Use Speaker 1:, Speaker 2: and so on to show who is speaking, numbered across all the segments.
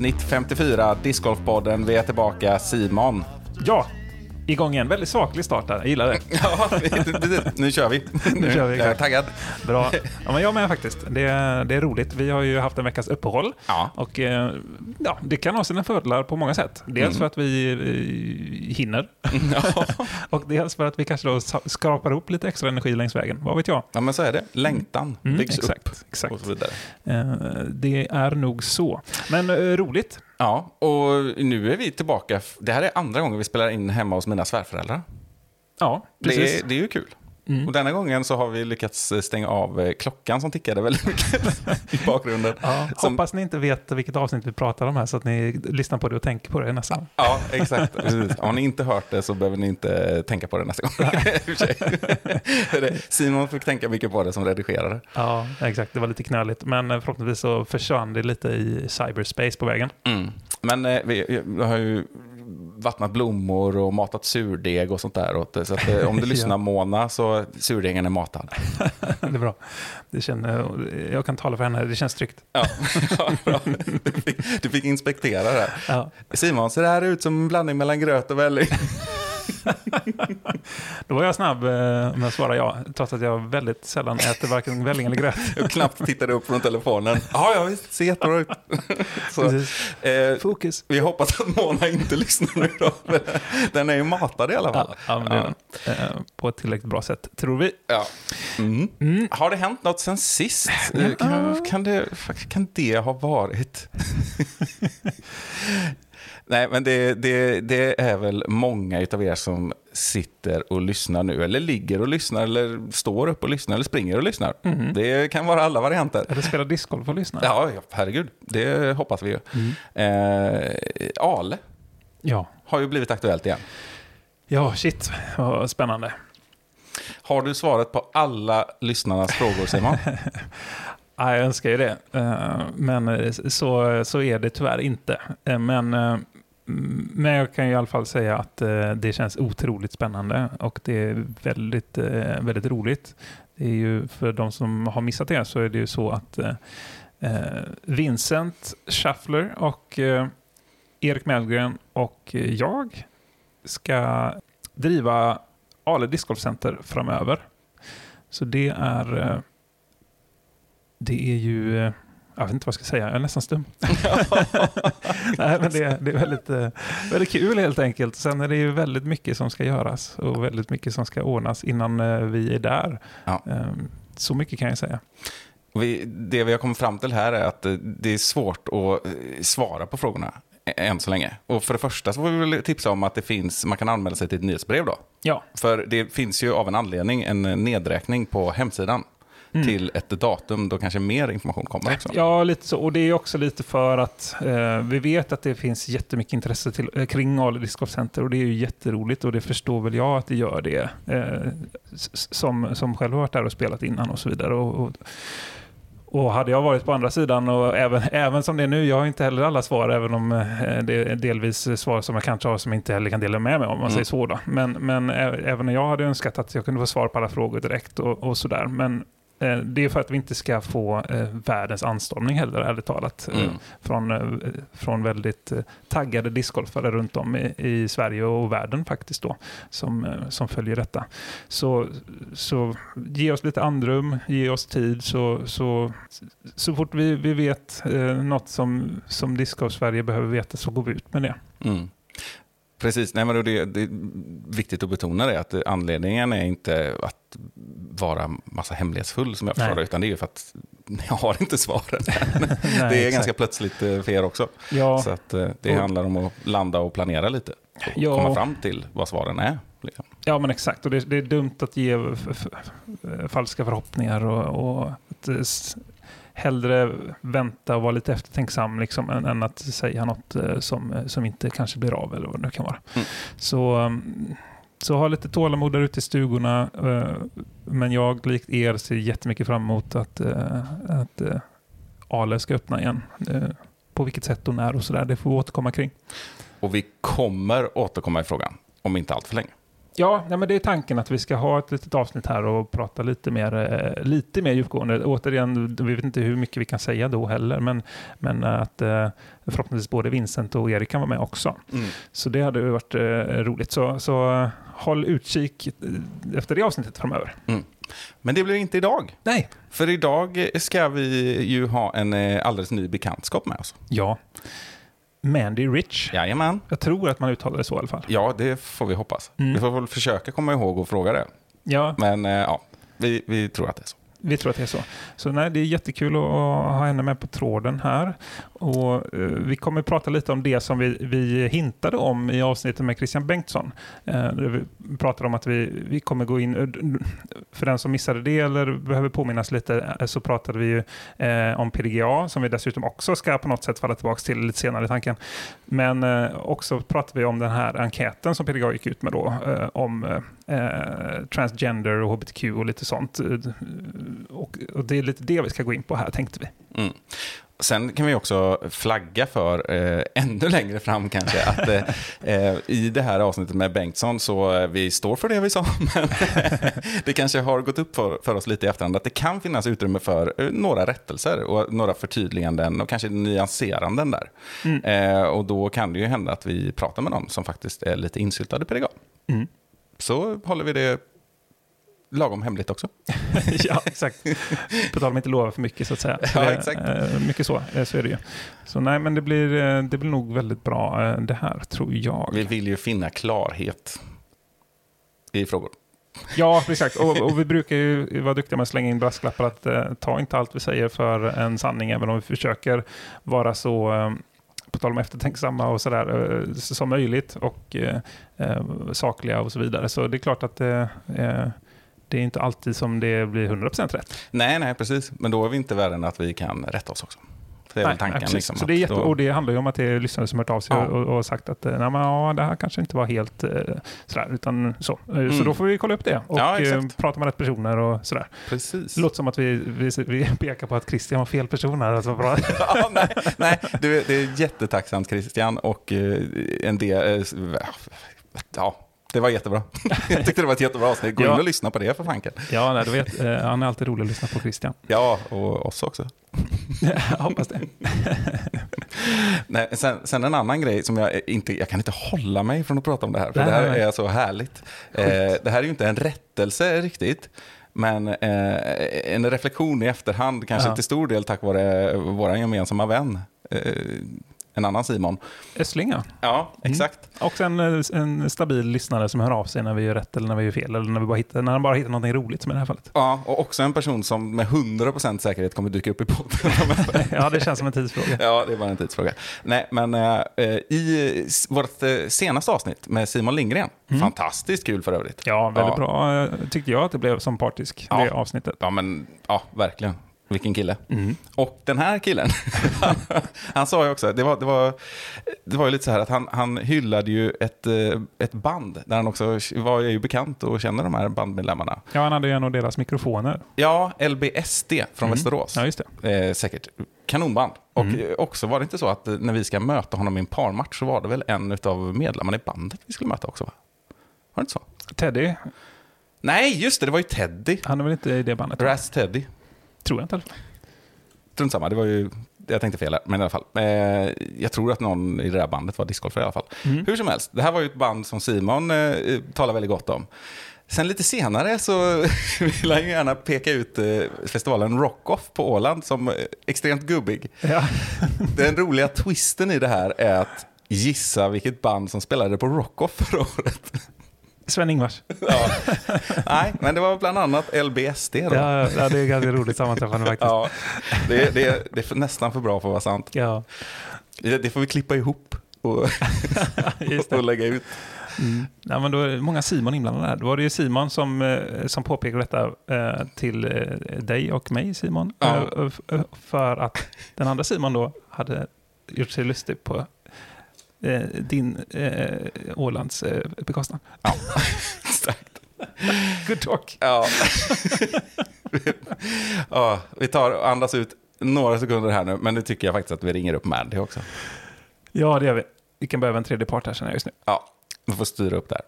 Speaker 1: Avsnitt 54, Discgolfpodden. Vi är tillbaka. Simon.
Speaker 2: Ja, igång igen. Väldigt saklig start där. Jag gillar det.
Speaker 1: Ja, nu kör vi.
Speaker 2: Nu kör vi.
Speaker 1: Jag är taggad.
Speaker 2: Bra. Ja, men jag med faktiskt. Det, är- det är roligt. Vi har ju haft en veckas uppehåll.
Speaker 1: Ja.
Speaker 2: Och eh, ja, det kan ha sina fördelar på många sätt. Dels för att vi eh, hinner. och dels för att vi kanske då skrapar ihop lite extra energi längs vägen. Vad vet jag?
Speaker 1: Ja, men så är det. Längtan
Speaker 2: Mm,
Speaker 1: byggs
Speaker 2: exakt,
Speaker 1: upp
Speaker 2: exakt.
Speaker 1: och så vidare.
Speaker 2: Eh, det är nog så. Men roligt.
Speaker 1: Ja, och nu är vi tillbaka. Det här är andra gången vi spelar in hemma hos mina svärföräldrar.
Speaker 2: Ja, precis.
Speaker 1: Det det är ju kul.
Speaker 2: Mm.
Speaker 1: Och denna gången så har vi lyckats stänga av eh, klockan som tickade väldigt mycket i bakgrunden.
Speaker 2: Ja,
Speaker 1: Som-
Speaker 2: Hoppas ni inte vet vilket avsnitt vi pratar om här så att ni lyssnar på det och tänker på det nästa gång.
Speaker 1: Ja, exakt. Precis. Har ni inte hört det så behöver ni inte tänka på det nästa gång. Simon fick tänka mycket på det som redigerare.
Speaker 2: Ja, exakt. Det var lite knöligt. Men eh, förhoppningsvis så försvann det lite i cyberspace på vägen.
Speaker 1: Mm. Men eh, vi, vi har ju vattnat blommor och matat surdeg och sånt där åt det. Så att, eh, om du lyssnar. Mona så surdegen är matad.
Speaker 2: det är bra. Det känner, jag kan tala för henne, det känns tryggt.
Speaker 1: Ja, ja bra. Du fick, du fick inspektera det. här.
Speaker 2: Ja.
Speaker 1: Simon, ser det här ut som en blandning mellan gröt och välling?
Speaker 2: Då var jag snabb eh, med att svara ja, trots att jag väldigt sällan äter varken välling eller gröt.
Speaker 1: Jag knappt tittade upp från telefonen. Ja, ja, visst, ser jättebra ut. Så, eh,
Speaker 2: Fokus.
Speaker 1: vi hoppas att Mona inte lyssnar nu då. Den är ju matad i alla fall.
Speaker 2: Ja, ja, det den. Eh, På ett tillräckligt bra sätt, tror vi.
Speaker 1: Ja. Mm. Har det hänt något sen sist? Kan, kan, det, kan det ha varit? Nej, men det, det, det är väl många av er som sitter och lyssnar nu, eller ligger och lyssnar, eller står upp och lyssnar, eller springer och lyssnar. Det kan vara alla varianter.
Speaker 2: Eller spela discgolf och lyssna.
Speaker 1: Ja, herregud. Det hoppas vi ju. Eh, Ale
Speaker 2: ja.
Speaker 1: har ju blivit aktuellt igen.
Speaker 2: Ja, shit. Vad spännande.
Speaker 1: Har du svaret på alla lyssnarnas frågor, Simon?
Speaker 2: Ja, jag önskar ju det. Eh, men eh, så, så är det tyvärr inte. Eh, men, mm, men jag kan ju i alla fall säga att det känns otroligt spännande och det är väldigt, väldigt roligt. Det är ju, för de som har missat det så är det ju så att Vincent Schaffler och Erik Mellgren och jag ska driva Ale Disc Golf Center framöver. Så det är det är ju... eh, Jag vet inte vad jag ska säga, jag är nästan stum. Nej, men det, det är väldigt, eh, väldigt kul helt enkelt. Sen är det ju väldigt mycket som ska göras och väldigt mycket som ska ordnas innan eh, vi är där.
Speaker 1: Ja.
Speaker 2: Ehm, Så mycket kan jag säga.
Speaker 1: Vi, det vi har kommit fram till här är att det är svårt att svara på frågorna än så länge. Och för det första så får vi väl tipsa om att det finns, man kan anmäla sig till ett nyhetsbrev då.
Speaker 2: Ja,
Speaker 1: För det finns ju av en anledning en nedräkning på hemsidan till ett datum då kanske mer information kommer också.
Speaker 2: Mm. Ja, lite så. Och det är också lite för att eh, vi vet att det finns jättemycket intresse till, eh, kring Ale Disc Golf Center och det är ju jätteroligt och det förstår väl jag att det gör det. Eh, som, som själv har varit där och spelat innan och så vidare. Och, och, och hade jag varit på andra sidan och även, även som det är nu, jag har inte heller alla svar även om eh, det är delvis svar som jag kanske har som jag inte heller kan dela med mig om, man säger så då. Men, men ä- även jag hade önskat att jag kunde få svar på alla frågor direkt och, och sådär. Men eh, det är för att vi inte ska få eh, världens anstormning heller, ärligt talat. eh,
Speaker 1: Mm.
Speaker 2: Från, eh, från väldigt eh, taggade discgolfare runt om i, i Sverige och världen faktiskt då, som, eh, som följer detta. Så, så ge oss lite andrum, ge oss tid, så, så, så fort vi, vi vet eh, något som, som Discgolf Sverige behöver veta så går vi ut med det.
Speaker 1: Mm. Precis, Nej, men det, det är viktigt att betona det, att anledningen är inte att vara massa hemlighetsfull som jag förstår det, utan det är ju för att jag har inte svaren.
Speaker 2: Nej,
Speaker 1: det är
Speaker 2: exakt.
Speaker 1: ganska plötsligt eh, för er också.
Speaker 2: Ja,
Speaker 1: Så att eh, det handlar om att landa och planera lite. Och
Speaker 2: Ja.
Speaker 1: komma fram till vad svaren är. Liksom.
Speaker 2: ja, men exakt. Och det, det är dumt att ge falska förhoppningar och, och att, eh, hellre vänta och vara lite eftertänksam liksom, än, än att säga något eh, som, eh, som inte kanske blir av eller vad det nu kan vara.
Speaker 1: Mm.
Speaker 2: Så, mm, så ha lite tålamod där ute i stugorna. eh, Men jag, likt er, ser jättemycket fram emot att, att Ale ska öppna igen. På vilket sätt och när och sådär, det får vi återkomma kring.
Speaker 1: Och vi kommer återkomma i frågan. om inte allt för länge.
Speaker 2: Ja, nej, men det är tanken att vi ska ha ett litet avsnitt här och prata lite mer, eh, lite mer djupgående. Återigen, vi vet inte hur mycket vi kan säga då heller, men, men att eh, förhoppningsvis både Vincent och Erik kan vara med också. Så det hade varit eh, roligt. Så, så håll utkik efter det avsnittet framöver.
Speaker 1: Men det blir inte idag.
Speaker 2: Nej.
Speaker 1: För idag ska vi ju ha en alldeles ny bekantskap med oss.
Speaker 2: Ja. Mandy Rich.
Speaker 1: Jajamän.
Speaker 2: Jag tror att man uttalar det så i alla fall.
Speaker 1: Ja, det får vi hoppas.
Speaker 2: Mm.
Speaker 1: Vi får väl försöka komma ihåg och fråga det.
Speaker 2: Ja,
Speaker 1: Men eh, ja, vi, vi tror att det är så.
Speaker 2: Vi tror att det är så. Så nej, det är jättekul att ha henne med på tråden här. Och, eh, vi kommer att prata lite om det som vi, vi hintade om i avsnittet med Christian Bengtsson. Eh, vi pratade om att vi, vi kommer gå in, eh, för den som missade det eller behöver påminnas lite, så pratade vi ju om PDGA som vi dessutom också ska på något sätt falla tillbaka till lite senare i tanken. Men också pratade vi om den här enkäten som PDGA gick ut med då, om transgender och hbtq och lite sånt. Och det är lite det vi ska gå in på här, tänkte vi.
Speaker 1: Mm. Sen kan vi också flagga för, eh, ännu längre fram kanske, att eh, eh, i det här avsnittet med Bengtsson så eh, vi står för det vi sa, men det kanske har gått upp för, för oss lite i efterhand att det kan finnas utrymme för eh, några rättelser och några förtydliganden och kanske nyanseranden där.
Speaker 2: Mm.
Speaker 1: Eh, och då kan det ju hända att vi pratar med någon som faktiskt är lite insyltad i PDGA.
Speaker 2: Mm.
Speaker 1: Så håller vi det lagom hemligt också.
Speaker 2: ja, exakt. På tal om att inte lova för mycket så att säga.
Speaker 1: Ja, exakt.
Speaker 2: eh, Mycket så, eh, så är det ju. Så nej, men det blir, eh, det blir nog väldigt bra det här, tror jag.
Speaker 1: Vi vill ju finna klarhet i frågor.
Speaker 2: Ja, exakt. Och, och vi brukar ju vara duktiga med att slänga in brasklappar att eh, ta inte allt vi säger för en sanning, även om vi försöker vara så eh, på tal om eftertänksamma och sådär, som möjligt och eh, sakliga och så vidare. Så det är klart att eh, det är inte alltid som det blir 100% rätt.
Speaker 1: Nej, nej, precis. Men då är vi inte värre än att vi kan rätta oss också. För det är
Speaker 2: Nej,
Speaker 1: tanken.
Speaker 2: nej,
Speaker 1: liksom,
Speaker 2: så det är jätte,
Speaker 1: då-
Speaker 2: och det handlar ju om att det är lyssnare som hört av sig
Speaker 1: Ja.
Speaker 2: och, och sagt att eh, nej, men, ja, det här kanske inte var helt eh, sådär, utan så. Eh, Så
Speaker 1: Mm.
Speaker 2: då får vi kolla upp det och
Speaker 1: Ja,
Speaker 2: eh, prata med rätt personer och sådär.
Speaker 1: Precis.
Speaker 2: Det låter som att vi, vi, vi pekar på att Christian var fel person här. Alltså bra.
Speaker 1: ja, nej, nej det, det är jättetacksamt Christian och en del... Ja, det var jättebra. Jag tyckte det var ett jättebra avsnitt. Gå
Speaker 2: Ja.
Speaker 1: in och lyssna på det för fanken.
Speaker 2: ja, nej, du vet, eh, han är alltid rolig att lyssna på Christian.
Speaker 1: Ja, och oss också.
Speaker 2: Jag hoppas det.
Speaker 1: Nej, sen, sen en annan grej som jag inte, jag kan inte hålla mig från att prata om det här, för
Speaker 2: Nej,
Speaker 1: det här
Speaker 2: nej,
Speaker 1: är så härligt. Eh, det här är ju inte en rättelse riktigt, men eh, en reflektion i efterhand, kanske
Speaker 2: Ja.
Speaker 1: till stor del tack vare vår gemensamma vän, eh, en annan Simon.
Speaker 2: Östlinga.
Speaker 1: Ja, exakt.
Speaker 2: Också en, eh, en stabil lyssnare som hör av sig när vi gör rätt eller när vi gör fel. Eller när, vi bara hittar, när han bara hittar någonting roligt som i det här fallet.
Speaker 1: Ja, och också en person som med 100% säkerhet kommer dyka upp i podden.
Speaker 2: ja, det känns som en tidsfråga.
Speaker 1: Ja, det är bara en tidsfråga. Nej, men eh, i s- vårt eh, senaste avsnitt med Simon Lindgren, fantastiskt kul för övrigt.
Speaker 2: Ja, väldigt
Speaker 1: Ja.
Speaker 2: bra eh, tyckte jag att det blev som partisk,
Speaker 1: Ja.
Speaker 2: det avsnittet.
Speaker 1: Ja, men ja, verkligen. Vilken kille.
Speaker 2: Mm.
Speaker 1: Och den här killen, han sa ju också, det var, det var, det var ju lite så här att han, han hyllade ju ett, eh, ett band där han också var ju bekant och känner de här bandmedlemmarna.
Speaker 2: Ja, han hade ju en av deras mikrofoner.
Speaker 1: Ja, LBSD från Västerås.
Speaker 2: Ja, just det.
Speaker 1: Eh, säkert kanonband. Och
Speaker 2: Mm.
Speaker 1: också var det inte så att när vi ska möta honom i en parmatch så var det väl en av medlemmarna i bandet vi skulle möta också va? Var det inte så?
Speaker 2: Teddy,
Speaker 1: Nej, just det, det var ju Teddy.
Speaker 2: han är väl inte i det bandet?
Speaker 1: Raz Teddy.
Speaker 2: Tror jag inte. fall.
Speaker 1: Strunt samma, det var ju, jag tänkte fel här, men i alla fall. Eh, jag tror att någon i det där bandet var discgolfare i alla fall.
Speaker 2: Mm.
Speaker 1: Hur som helst, det här var ju ett band som Simon eh, talar väldigt gott om. Sen lite senare så vill han gärna peka ut eh, festivalen Rockoff på Åland som eh, extremt gubbig.
Speaker 2: Ja.
Speaker 1: Den roliga twisten i det här är att gissa vilket band som spelade på Rockoff förra året.
Speaker 2: Sven-Ingvars.
Speaker 1: Ja. Nej, men det var bland annat LBSD då.
Speaker 2: Ja, ja, det är ganska roligt sammanträffande faktiskt.
Speaker 1: Ja, det, det, det är nästan för bra för att vara sant.
Speaker 2: Ja,
Speaker 1: Det, får vi klippa ihop och, och lägga ut.
Speaker 2: Mm. Ja, men då är det många Simon inblandade här. Då var det ju Simon som, eh, som påpekade detta eh, till eh, dig och mig, Simon.
Speaker 1: Ja.
Speaker 2: För att den andra Simon då hade gjort sig lustig på eh, din eh, Ålands eh, bekostnad.
Speaker 1: Ja, exakt.
Speaker 2: Good talk.
Speaker 1: Ja. ja, vi tar och andas ut några sekunder här nu, men det tycker jag faktiskt att vi ringer upp Mandy också.
Speaker 2: Ja, det gör vi. Vi kan behöva en tredje part här känner jag just nu.
Speaker 1: Ja. Du får styra upp där.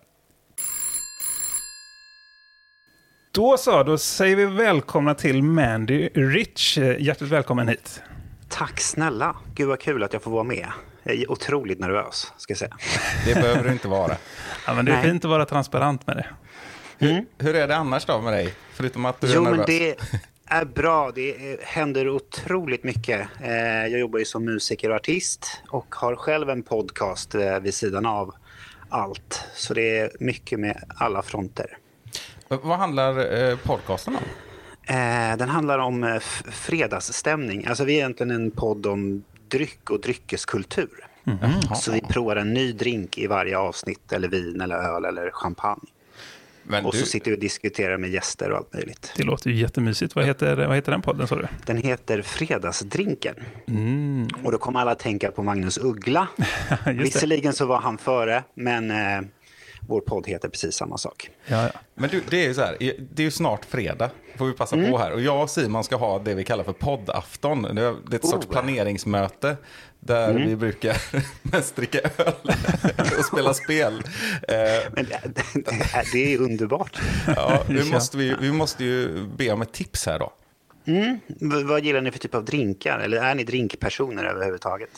Speaker 2: Då så, då säger vi välkomna till Mandy Rich. Hjärtligt välkommen hit.
Speaker 3: Tack snälla. Gud vad kul att jag får vara med. Jag är otroligt nervös, ska jag säga.
Speaker 1: Det behöver du inte vara.
Speaker 2: Ja, men det är
Speaker 3: Nej.
Speaker 2: fint att vara transparent med det.
Speaker 1: Hur är det annars då med dig? Förutom att du är
Speaker 3: Jo,
Speaker 1: nervös.
Speaker 3: men det är bra. Det är- händer otroligt mycket. Eh, Jag jobbar ju som musiker och artist och har själv en podcast eh, vid sidan av allt. Så det är mycket med alla fronter.
Speaker 1: Vad handlar eh, podcasten om?
Speaker 3: Eh, Den handlar om eh, fredagsstämning. Alltså vi är egentligen en podd om dryck och dryckeskultur.
Speaker 1: Jaha.
Speaker 3: Så vi provar en ny drink i varje avsnitt, eller vin, eller öl eller champagne.
Speaker 1: Men
Speaker 3: Och
Speaker 1: du,
Speaker 3: så sitter vi och diskuterar med gäster och allt möjligt.
Speaker 2: Det låter ju jättemysigt. Vad heter, vad heter den podden sa du?
Speaker 3: Den heter Fredagsdrinken.
Speaker 2: Mm.
Speaker 3: Och då kommer alla att tänka på Magnus Uggla. Visserligen så var han före, men eh, vår podd heter precis samma sak.
Speaker 2: Ja, ja.
Speaker 1: men du, det är ju så här, det är ju snart fredag, får vi passa
Speaker 3: Mm.
Speaker 1: på här. Och jag och Simon ska ha det vi kallar för poddafton. Det är ett sorts
Speaker 3: Oh.
Speaker 1: planeringsmöte där
Speaker 3: Mm.
Speaker 1: vi brukar mest dricka öl och spela spel. Eh,
Speaker 3: Men det, det är underbart.
Speaker 1: ja,
Speaker 2: Ja.
Speaker 1: måste vi, vi måste ju be om ett tips här då.
Speaker 3: Mm. Vad gillar ni för typ av drinkar? Eller är ni drinkpersoner överhuvudtaget?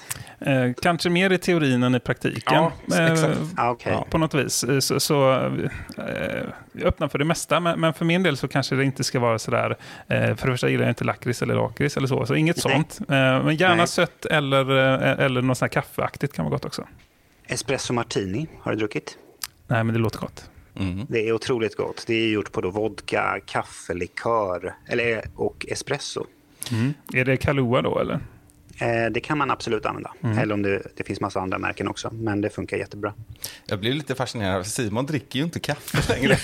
Speaker 2: Eh, kanske mer i teorin än i praktiken.
Speaker 1: Ja,
Speaker 2: Eh,
Speaker 1: exakt.
Speaker 3: Ah, Okej.
Speaker 2: Ja, på något vis. Eh, Så, så eh, öppna för det mesta, men, men för min del så kanske det inte ska vara sådär. Eh, för det första gillar jag inte lakrits eller lakrits eller så, så inget
Speaker 3: Nej.
Speaker 2: sånt. Eh, men gärna
Speaker 3: Nej.
Speaker 2: sött eller, eh, eller något sånt här kaffeaktigt kan vara gott också.
Speaker 3: Espresso martini, har du druckit?
Speaker 2: Nej, men det låter gott.
Speaker 1: Mm.
Speaker 3: Det är otroligt gott. Det är gjort på då vodka, kaffelikör eller, och espresso.
Speaker 2: Är det Kahlua då eller?
Speaker 3: Eh, det kan man absolut använda. Eller om det, det finns massa andra märken också. Men det funkar jättebra.
Speaker 1: Jag blir lite fascinerad, Simon dricker ju inte kaffe längre.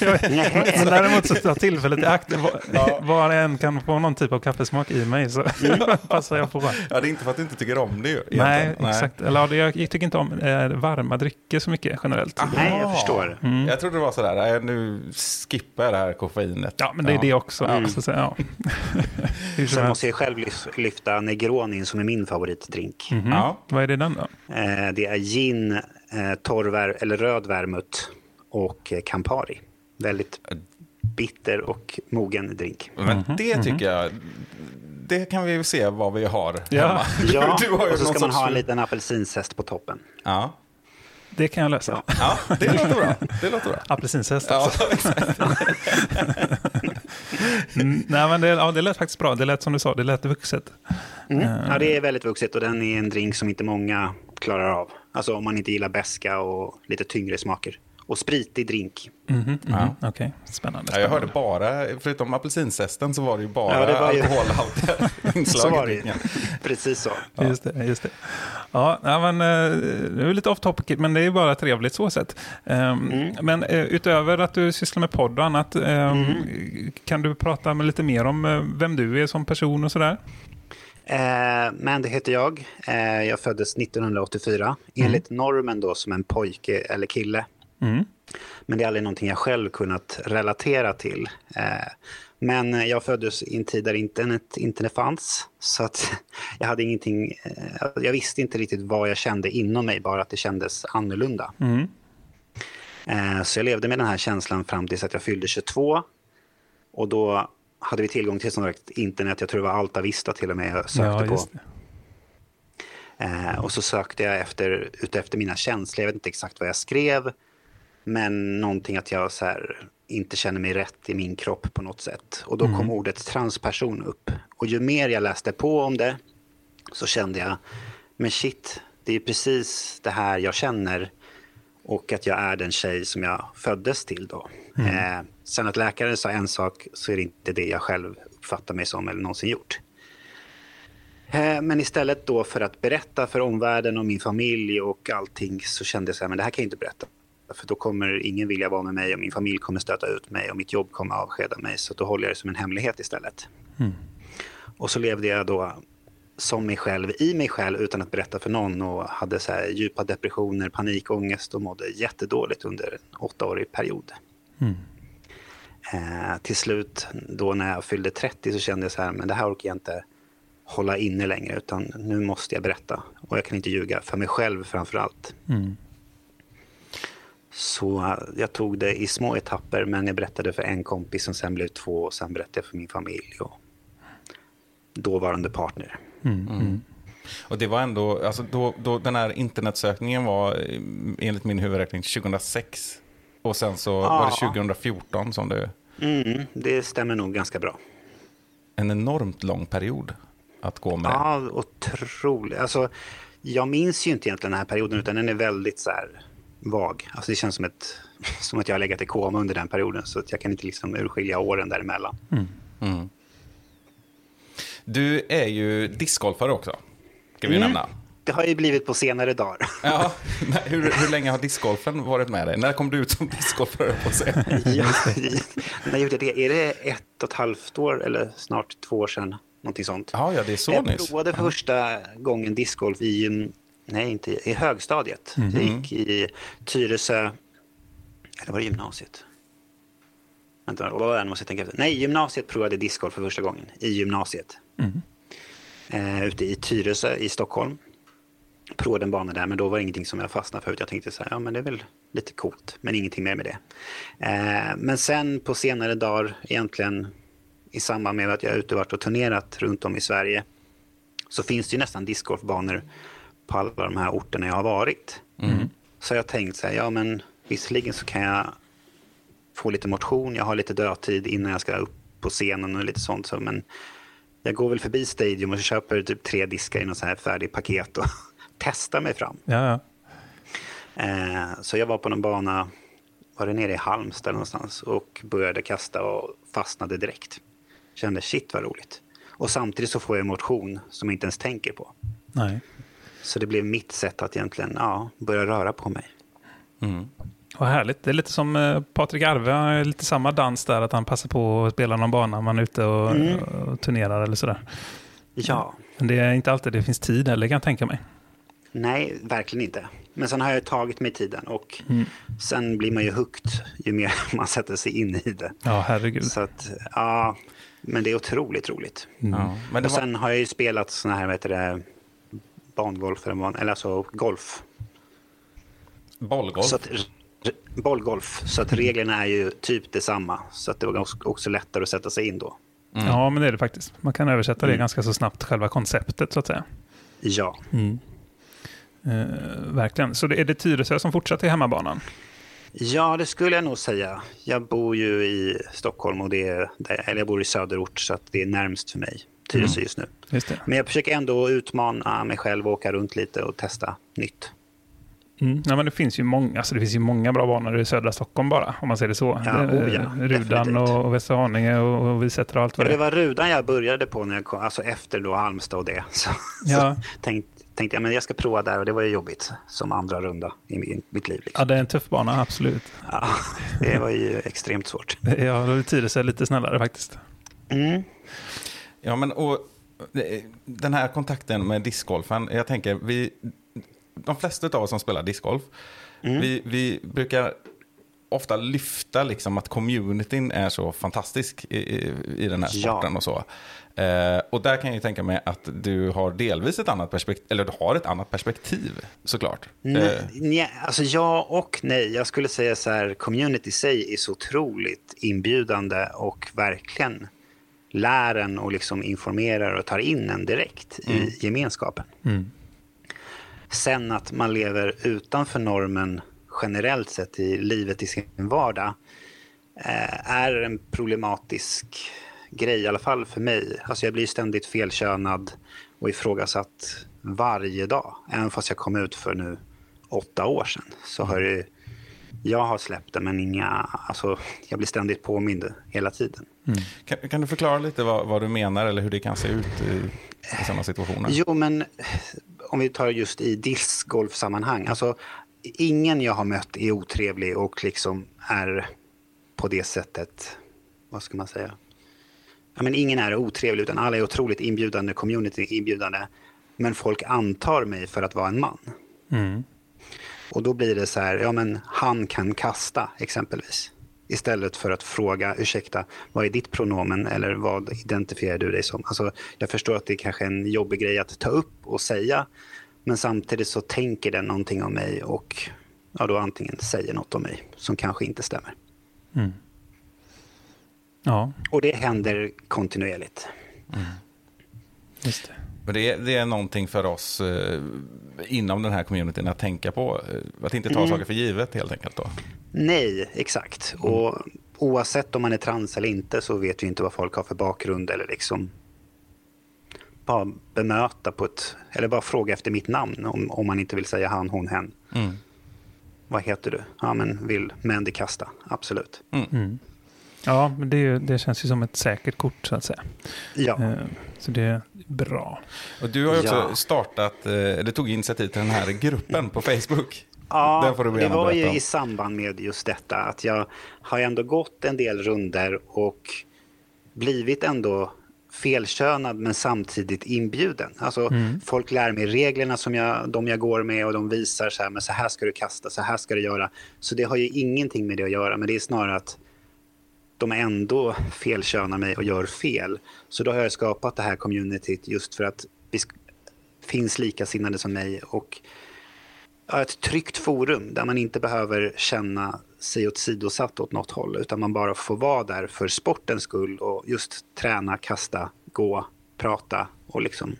Speaker 2: Men däremot så tar tillfället i akt. Var, var en kan få någon typ av kaffesmak i mig så passar jag på.
Speaker 1: ja, det är inte för att du inte tycker om det ju.
Speaker 2: Nej,
Speaker 1: egentligen.
Speaker 2: exakt. Eller, ja, jag tycker inte om eh, varma drycker så mycket generellt.
Speaker 3: Nej, jag förstår.
Speaker 1: Jag trodde det var sådär, nej, nu skippar jag det här koffeinet.
Speaker 2: Ja, men det är det också.
Speaker 3: Mm.
Speaker 2: Så, att säga, ja.
Speaker 3: Sen måste jag själv lyf- lyfta Negronin som är min favoritdrink.
Speaker 1: Ja.
Speaker 2: Vad är det den då?
Speaker 3: Eh, det är gin, eh, torr eller röd vermouth och eh, Campari. Väldigt bitter och mogen drink.
Speaker 1: Men
Speaker 2: Mhm,
Speaker 1: det tycker jag, det kan vi ju se vad vi har
Speaker 2: Ja.
Speaker 1: hemma.
Speaker 3: Ja,
Speaker 1: Du har ju
Speaker 3: och så ska man ha en liten apelsinzest på toppen.
Speaker 1: Ja.
Speaker 2: Det kan jag lösa.
Speaker 1: ja, det låter bra. Det låter bra.
Speaker 2: Apelsinzest
Speaker 1: Ja,
Speaker 2: alltså.
Speaker 1: exakt.
Speaker 2: Mm, nej, men det, ja, det lät faktiskt bra. Det lät som du sa, det lät vuxet.
Speaker 3: Ja, det är väldigt vuxet och den är en drink som inte många klarar av. Alltså om man inte gillar beska och lite tyngre smaker. Och spritig drink.
Speaker 2: Mhm, mhm.
Speaker 1: Ja.
Speaker 2: Okej, spännande.
Speaker 1: Ja, jag hörde
Speaker 2: spännande.
Speaker 1: bara, förutom apelsinzesten så var det ju bara
Speaker 3: Ja, det var ju-
Speaker 1: alkoholhaltiga inslag i
Speaker 3: det. Precis så.
Speaker 2: Just det, just det. Ja, ja, men eh, det är lite off topic, men det är bara trevligt så sett. Ehm,
Speaker 3: Mm.
Speaker 2: Men eh, utöver att du sysslar med podd och annat, ehm, kan du prata med lite mer om eh, vem du är som person och sådär?
Speaker 3: Eh, Mandy heter jag. Eh, jag föddes 1984. Enligt normen då som en pojke eller kille.
Speaker 2: Mm.
Speaker 3: Men det är aldrig någonting jag själv kunnat relatera till. Eh, men jag föddes i en tid där internet inte fanns. Så att jag hade ingenting, eh, jag visste inte riktigt vad jag kände inom mig, bara att det kändes annorlunda.
Speaker 2: Mm.
Speaker 3: Eh, så jag levde med den här känslan fram tills att jag fyllde 22. Och då hade vi tillgång till som sagt internet, jag tror det var Alta Vista till och med jag sökte
Speaker 2: Ja,
Speaker 3: på. och så sökte jag efter, utefter mina känslor. Jag vet inte exakt vad jag skrev. Men någonting att jag så här, inte känner mig rätt i min kropp på något sätt. Och då kom ordet transperson upp. Och ju mer jag läste på om det så kände jag, men shit, det är precis det här jag känner. Och att jag är den tjej som jag föddes till då. Eh, sen att läkaren sa en sak så är det inte det jag själv uppfattar mig som eller någonsin gjort. Eh, Men istället då för att berätta för omvärlden och min familj och allting så kände jag så här, men det här kan jag inte berätta. För då kommer ingen vilja vara med mig och min familj kommer stöta ut mig och mitt jobb kommer avskeda mig. Så då håller jag det som en hemlighet istället. Och så levde jag då som mig själv, i mig själv utan att berätta för någon och hade så här djupa depressioner, panikångest och mådde jättedåligt under en åttaårig period. Eh, till slut, då när jag fyllde 30 så kände jag så här, men det här orkar jag inte hålla inne längre utan nu måste jag berätta. Och jag kan inte ljuga för mig själv framför allt.
Speaker 2: Mm.
Speaker 3: Så jag tog det i små etapper, men jag berättade för en kompis som sen blev två och sen berättade jag för min familj och dåvarande partner.
Speaker 1: Och det var ändå, alltså då, då den här internetsökningen var eh, enligt min huvudräkning 2006. Och sen så var det
Speaker 3: Ja.
Speaker 1: 2014 som det,
Speaker 3: Mm, det stämmer nog ganska bra.
Speaker 1: en enormt lång period att gå med.
Speaker 3: Ja, otroligt. Alltså, jag minns ju inte egentligen den här perioden, utan den är väldigt så här vag. Alltså, det känns som, ett, som att jag har legat i koma under den perioden, så att jag kan inte liksom urskilja åren däremellan.
Speaker 1: Mm. Du är ju discgolfare också, ska vi
Speaker 3: Mm.
Speaker 1: nämna.
Speaker 3: Det har ju blivit på senare dagar.
Speaker 1: Ja, hur, hur länge har discgolfen varit med dig? När kom du ut som discgolfare, jag på säga?
Speaker 3: ja, när gjorde jag det? Är det ett och ett halvt år eller snart två år sedan? Någonting sånt.
Speaker 1: Ja, ja, det är så
Speaker 3: jag
Speaker 1: nyss.
Speaker 3: provade för första gången discgolf i, mm, nej, inte, i- högstadiet. Jag gick i Tyresö, eller var det gymnasiet? Vänta, vad? Måste jag tänka efter. Nej, gymnasiet provade discgolf för första gången. I gymnasiet. Eh, ute i Tyresö i Stockholm. Provade en bana där, men då var det ingenting som jag fastnade för. Jag tänkte så här, ja men det är väl lite coolt, men ingenting mer med det. Eh, men sen på senare dagar, egentligen i samband med att jag är ute och varit och turnerat runt om i Sverige, så finns det ju nästan discgolfbanor på alla de här orterna jag har varit. Så jag tänkt så här, ja men visserligen så kan jag få lite motion, jag har lite dödtid innan jag ska upp på scenen och lite sånt. Så, men jag går väl förbi Stadium och köper typ tre diskar i något så här färdigt paket och testar mig fram.
Speaker 2: Ja, ja.
Speaker 3: Eh, så jag var på någon bana, var det nere i Halmstad någonstans och började kasta och fastnade direkt. Kände shit vad roligt. Och samtidigt så får jag motion som jag inte ens tänker på.
Speaker 2: Nej.
Speaker 3: Så det blev mitt sätt att egentligen ja, börja röra på mig.
Speaker 2: Vad härligt. Det är lite som eh, Patrik Arve, lite samma dans där, att han passar på att spela någon bana man är ute och, och turnerar eller sådär.
Speaker 3: Ja,
Speaker 2: Men det är inte alltid det finns tid heller kan jag tänka mig.
Speaker 3: nej, verkligen inte. Men sen har jag tagit mig tiden och sen blir man ju hooked ju mer man sätter sig in i det.
Speaker 2: Ja, herregud.
Speaker 3: Så att, ja, men det är otroligt roligt.
Speaker 1: Ja, men det
Speaker 3: Och
Speaker 1: var,
Speaker 3: sen har jag ju spelat såna här, vad heter det, bangolf, eller, alltså golf.
Speaker 1: bollgolf.
Speaker 3: Så att, bollgolf. Så att reglerna är ju typ detsamma. Så att det var också, också lättare att sätta sig in då.
Speaker 2: Ja, men det är det faktiskt. Man kan översätta det ganska så snabbt, själva konceptet så att säga.
Speaker 3: Ja,
Speaker 2: Eh, verkligen. Så det är det Tyresö som fortsätter i hemmabanan?
Speaker 3: ja det skulle jag nog säga. Jag bor ju i Stockholm, och det är, eller jag bor i söderort, så att det är närmst för mig. Tyresö just nu.
Speaker 2: Just det.
Speaker 3: Men jag försöker ändå utmana mig själv och åka runt lite och testa nytt.
Speaker 2: Mm. Ja, men det finns ju många, alltså det finns ju många bra banor i södra Stockholm bara, om man säger det så.
Speaker 3: Ja,
Speaker 2: Eh,
Speaker 3: oh ja,
Speaker 2: Rudan
Speaker 3: definitivt.
Speaker 2: och, och Västerhaninge och, och Visättra och allt vad
Speaker 3: Ja,
Speaker 2: det
Speaker 3: det
Speaker 2: är.
Speaker 3: var Rudan jag började på, när jag kom, alltså efter då Halmstad och det. Så,
Speaker 2: Ja.
Speaker 3: så tänkte, tänkte jag men jag ska prova där och det var ju jobbigt som andra runda i min- mitt liv. Liksom.
Speaker 2: Ja, det är en tuff bana, absolut.
Speaker 3: Ja, det var ju extremt svårt.
Speaker 2: Ja, då är Tyresö lite snällare faktiskt.
Speaker 3: Mm.
Speaker 1: Ja, men och eh, den här kontakten med discgolfen, jag tänker, vi, de flesta av oss som spelar discgolf, vi, vi brukar ofta lyfta liksom att communityn är så fantastisk i, i, i den här
Speaker 3: Ja.
Speaker 1: sporten och så. Eh, och där kan jag ju tänka mig att du har delvis ett annat perspektiv, eller du har ett annat perspektiv såklart. Eh,
Speaker 3: Nej, nej, alltså ja och nej. Jag skulle säga så här, community i sig är så otroligt inbjudande och verkligen lär en och liksom informerar och tar in en direkt i gemenskapen. Sen att man lever utanför normen generellt sett i livet i sin vardag eh, är en problematisk grej, i alla fall för mig. Alltså jag blir ständigt felkönad och ifrågasatt varje dag. Även fast jag kom ut för nu åtta år sedan så har det, jag har släppt det men inga, alltså jag blir ständigt påmind hela tiden.
Speaker 1: kan, kan du förklara lite vad, vad du menar eller hur det kan se ut i, i sådana situationer?
Speaker 3: Jo, men om vi tar just i discgolfsammanhang. Alltså, ingen jag har mött är otrevlig och liksom är på det sättet, vad ska man säga? Ja, men ingen är otrevlig, utan alla är otroligt inbjudande, community inbjudande. Men folk antar mig för att vara en man.
Speaker 2: Mm.
Speaker 3: Och då blir det så här, ja men han kan kasta exempelvis. Istället för att fråga, ursäkta, vad är ditt pronomen eller vad identifierar du dig som? Alltså, jag förstår att det är kanske en jobbig grej att ta upp och säga. Men samtidigt så tänker den någonting om mig och ja, då antingen säger något om mig som kanske inte stämmer.
Speaker 2: Mm. Ja,
Speaker 3: Och det händer kontinuerligt.
Speaker 2: just det.
Speaker 1: Men det, är- det är någonting för oss eh, inom den här communityn att tänka på. eh, Att inte ta saker för givet helt enkelt. Då.
Speaker 3: Nej, exakt. Och oavsett om man är trans eller inte så vet vi inte vad folk har för bakgrund eller liksom bara bemöta på ett, eller bara fråga efter mitt namn om, om man inte vill säga han, hon, hen.
Speaker 1: Mm.
Speaker 3: Vad heter du? Ja, men vill Mandy kasta? Absolut.
Speaker 2: Ja, men det, det känns ju som ett säkert kort så att säga.
Speaker 3: Ja,
Speaker 2: Eh, Så det är bra.
Speaker 1: Och du har ju också
Speaker 3: Ja.
Speaker 1: startat, eh, eller tog initiativ till den här gruppen på Facebook.
Speaker 3: ja det var ju i samband med just detta att jag har ändå gått en del runder och blivit ändå felkönad men samtidigt inbjuden. Alltså, Folk lär mig reglerna som jag, de jag går med och de visar så här, men så här ska du kasta, så här ska du göra. Så det har ju ingenting med det att göra, men det är snarare att de ändå felkönar mig och gör fel. Så då har jag skapat det här communityt just för att vi finns likasinnade som mig och ett tryggt forum där man inte behöver känna sig åsidosatt åt något håll utan man bara får vara där för sportens skull och just träna, kasta, gå, prata och liksom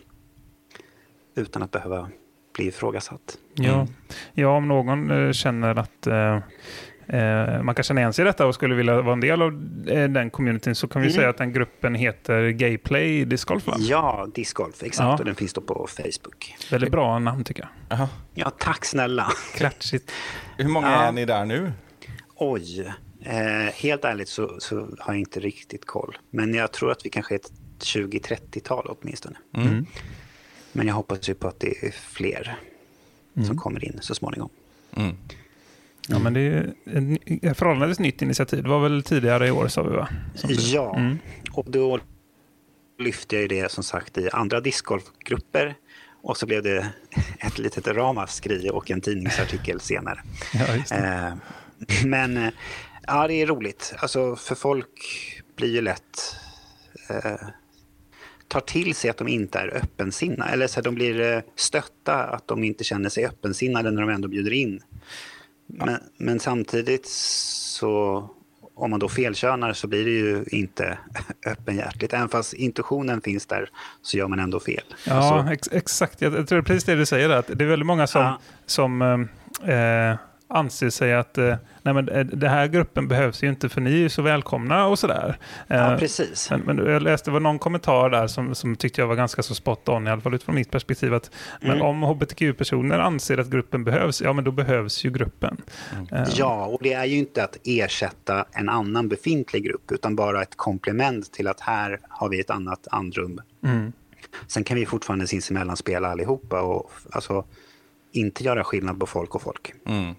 Speaker 3: utan att behöva bli ifrågasatt.
Speaker 2: Ja, ja om någon eh, känner att eh, man kan känna igen sig i detta och skulle vilja vara en del av eh, den communityn så kan vi
Speaker 3: Mm.
Speaker 2: säga att den gruppen heter Gayplay Discgolf. Va?
Speaker 3: Ja, discgolf, exakt.
Speaker 2: Ja.
Speaker 3: Och den finns då på Facebook.
Speaker 2: Väldigt bra namn tycker jag.
Speaker 1: Jaha.
Speaker 3: Ja, tack snälla.
Speaker 2: Klatschigt.
Speaker 1: Hur många
Speaker 3: Ja.
Speaker 1: är ni där nu?
Speaker 3: Oj, eh, helt ärligt så, så har jag inte riktigt koll. Men jag tror att vi kanske är ett 20-30-tal åtminstone.
Speaker 1: Mm.
Speaker 3: Men jag hoppas ju på att det är fler som kommer in så småningom.
Speaker 1: Mm.
Speaker 2: Ja, men det är ett förhållandevis nytt initiativ. Det var väl tidigare i år sa vi va? Som
Speaker 3: Ja,
Speaker 2: Mm.
Speaker 3: och då lyfte jag ju det som sagt i andra discgolfgrupper. Och så blev det ett litet ramaskri och en tidningsartikel senare.
Speaker 2: Ja.
Speaker 3: Eh, men eh, ja, det är roligt. Alltså, för folk blir ju lätt... Eh, tar till sig att de inte är öppensinnade. Eller så att de blir eh, stötta att de inte känner sig öppensinnade när de ändå bjuder in. Men, men samtidigt så... Om man då felkönar så blir det ju inte öppenhjärtligt. Även fast intuitionen finns där så gör man ändå fel.
Speaker 2: Ja, ex exakt. Jag, tror precis det du säger. Att det är väldigt många som,
Speaker 3: Ja.
Speaker 2: som eh, eh, anser sig att eh, nej, men, eh, den här gruppen behövs ju inte för ni är ju så välkomna och sådär.
Speaker 3: ja,
Speaker 2: Eh,
Speaker 3: precis.
Speaker 2: Men, men jag läste det var någon kommentar där som, som tyckte jag var ganska så spot on, i alla fall utifrån mitt perspektiv. Att, Men
Speaker 3: Mm.
Speaker 2: om hbtq-personer anser att gruppen behövs, ja men då behövs ju gruppen. Eh,
Speaker 3: Ja, och det är ju inte att ersätta en annan befintlig grupp utan bara ett komplement till att här har vi ett annat andrum.
Speaker 2: Mm.
Speaker 3: Sen kan vi fortfarande sinsemellan spela allihopa och alltså inte göra skillnad på folk och folk.
Speaker 1: Mm.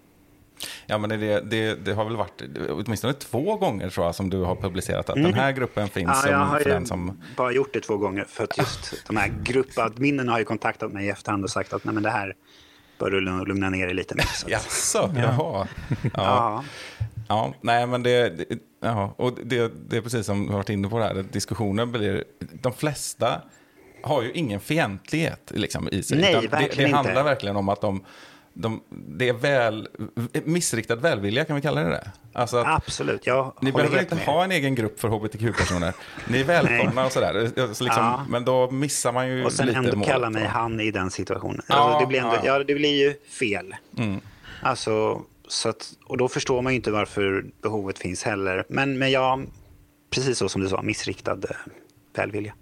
Speaker 1: Ja, men det, det, det har väl varit åtminstone två gånger tror jag som du har publicerat att den här gruppen finns
Speaker 3: Mm. Ja, jag har ju
Speaker 1: som...
Speaker 3: bara gjort det två gånger för att just de här gruppadminnen har ju kontaktat mig i efterhand och sagt att nej men det här bör du lugna- ner dig lite med. Så att-
Speaker 1: Jaså, jaha. Ja.
Speaker 3: Ja.
Speaker 1: Ja, nej men det, det, ja, och det, det är precis som du har varit inne på det här, diskussionen blir, de flesta har ju ingen fientlighet liksom, i sig.
Speaker 3: Nej,
Speaker 1: Utan det,
Speaker 3: verkligen
Speaker 1: det handlar
Speaker 3: inte.
Speaker 1: verkligen om att de, de, det är väl, missriktad välvilja, kan vi kalla det det? Alltså att
Speaker 3: Absolut, jag
Speaker 1: ni behöver inte
Speaker 3: med.
Speaker 1: ha en egen grupp för hbtq-personer. Ni är välkomna och sådär. Så liksom,
Speaker 3: Ja.
Speaker 1: Men då missar man ju
Speaker 3: Och sen
Speaker 1: lite
Speaker 3: ändå
Speaker 1: målet,
Speaker 3: kalla mig han i den situationen.
Speaker 1: Ja,
Speaker 3: alltså, det, blir ändå,
Speaker 1: ja.
Speaker 3: ja. det blir ju fel.
Speaker 1: Mm.
Speaker 3: Alltså, så att, och då förstår man ju inte varför behovet finns heller. Men, men jag, precis så som du sa, missriktad eh, välvilja.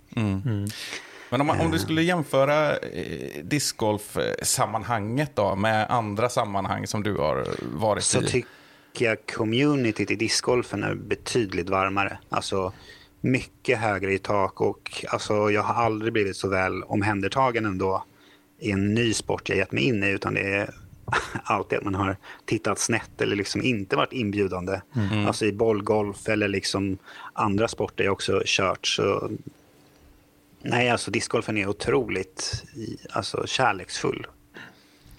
Speaker 1: Men om, man, om du skulle jämföra eh, discgolf-sammanhanget då med andra sammanhang som du har varit
Speaker 3: Så
Speaker 1: i?
Speaker 3: tycker jag communityt i discgolfen är betydligt varmare. Alltså mycket högre i tak och alltså, jag har aldrig blivit så väl omhändertagen ändå i en ny sport jag gett mig in i utan det är alltid att man har tittat snett eller liksom inte varit inbjudande. Alltså i bollgolf eller liksom andra sporter jag också kört så Nej, alltså discgolfen är otroligt alltså, kärleksfull.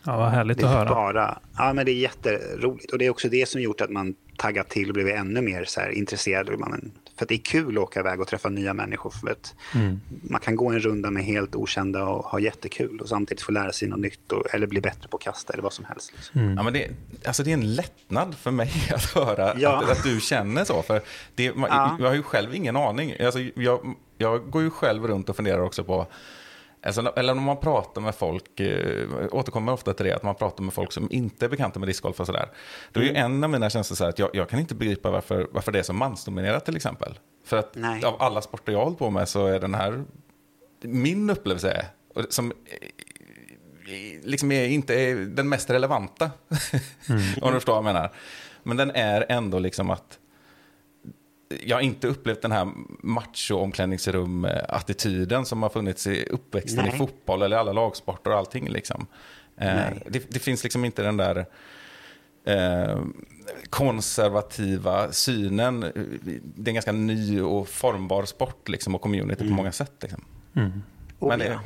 Speaker 2: Ja, vad härligt
Speaker 3: Det
Speaker 2: att
Speaker 3: är
Speaker 2: höra.
Speaker 3: bara, ja men det är jätteroligt. Och det är också det som gjort att man taggat till och blivit ännu mer så här intresserad. För att det är kul att åka iväg och träffa nya människor. För att Man kan gå en runda med helt okända och ha jättekul och samtidigt få lära sig något nytt och, eller bli bättre på att kasta eller vad som helst. Liksom.
Speaker 1: Ja, men det, alltså det är en lättnad för mig att höra
Speaker 3: Ja.
Speaker 1: att, att du känner så. För det, man,
Speaker 3: Ja.
Speaker 1: Jag har ju själv ingen aning. Alltså, jag, jag går ju själv runt och funderar också på Alltså, eller om man pratar med folk, eh, återkommer ofta till det, att man pratar med folk som inte är bekanta med discgolf och sådär. Då är ju en av mina känslor så här att jag, jag kan inte begripa varför, varför det är så mansdominerat till exempel. För att
Speaker 3: Nej.
Speaker 1: av alla sporter jag hållit på med så är den här, min upplevelse är, som eh, liksom är inte är den mest relevanta. Om du förstår vad jag menar. Men den är ändå liksom att jag har inte upplevt den här macho-omklädningsrum-attityden som har funnits i uppväxten
Speaker 3: Nej.
Speaker 1: i fotboll eller alla lagsporter och allting. Liksom. Eh, det, det finns liksom inte den där eh, konservativa synen. Det är en ganska ny och formbar sport liksom, och community på många sätt. Liksom.
Speaker 3: Oh,
Speaker 1: Men,
Speaker 3: ja.
Speaker 1: det,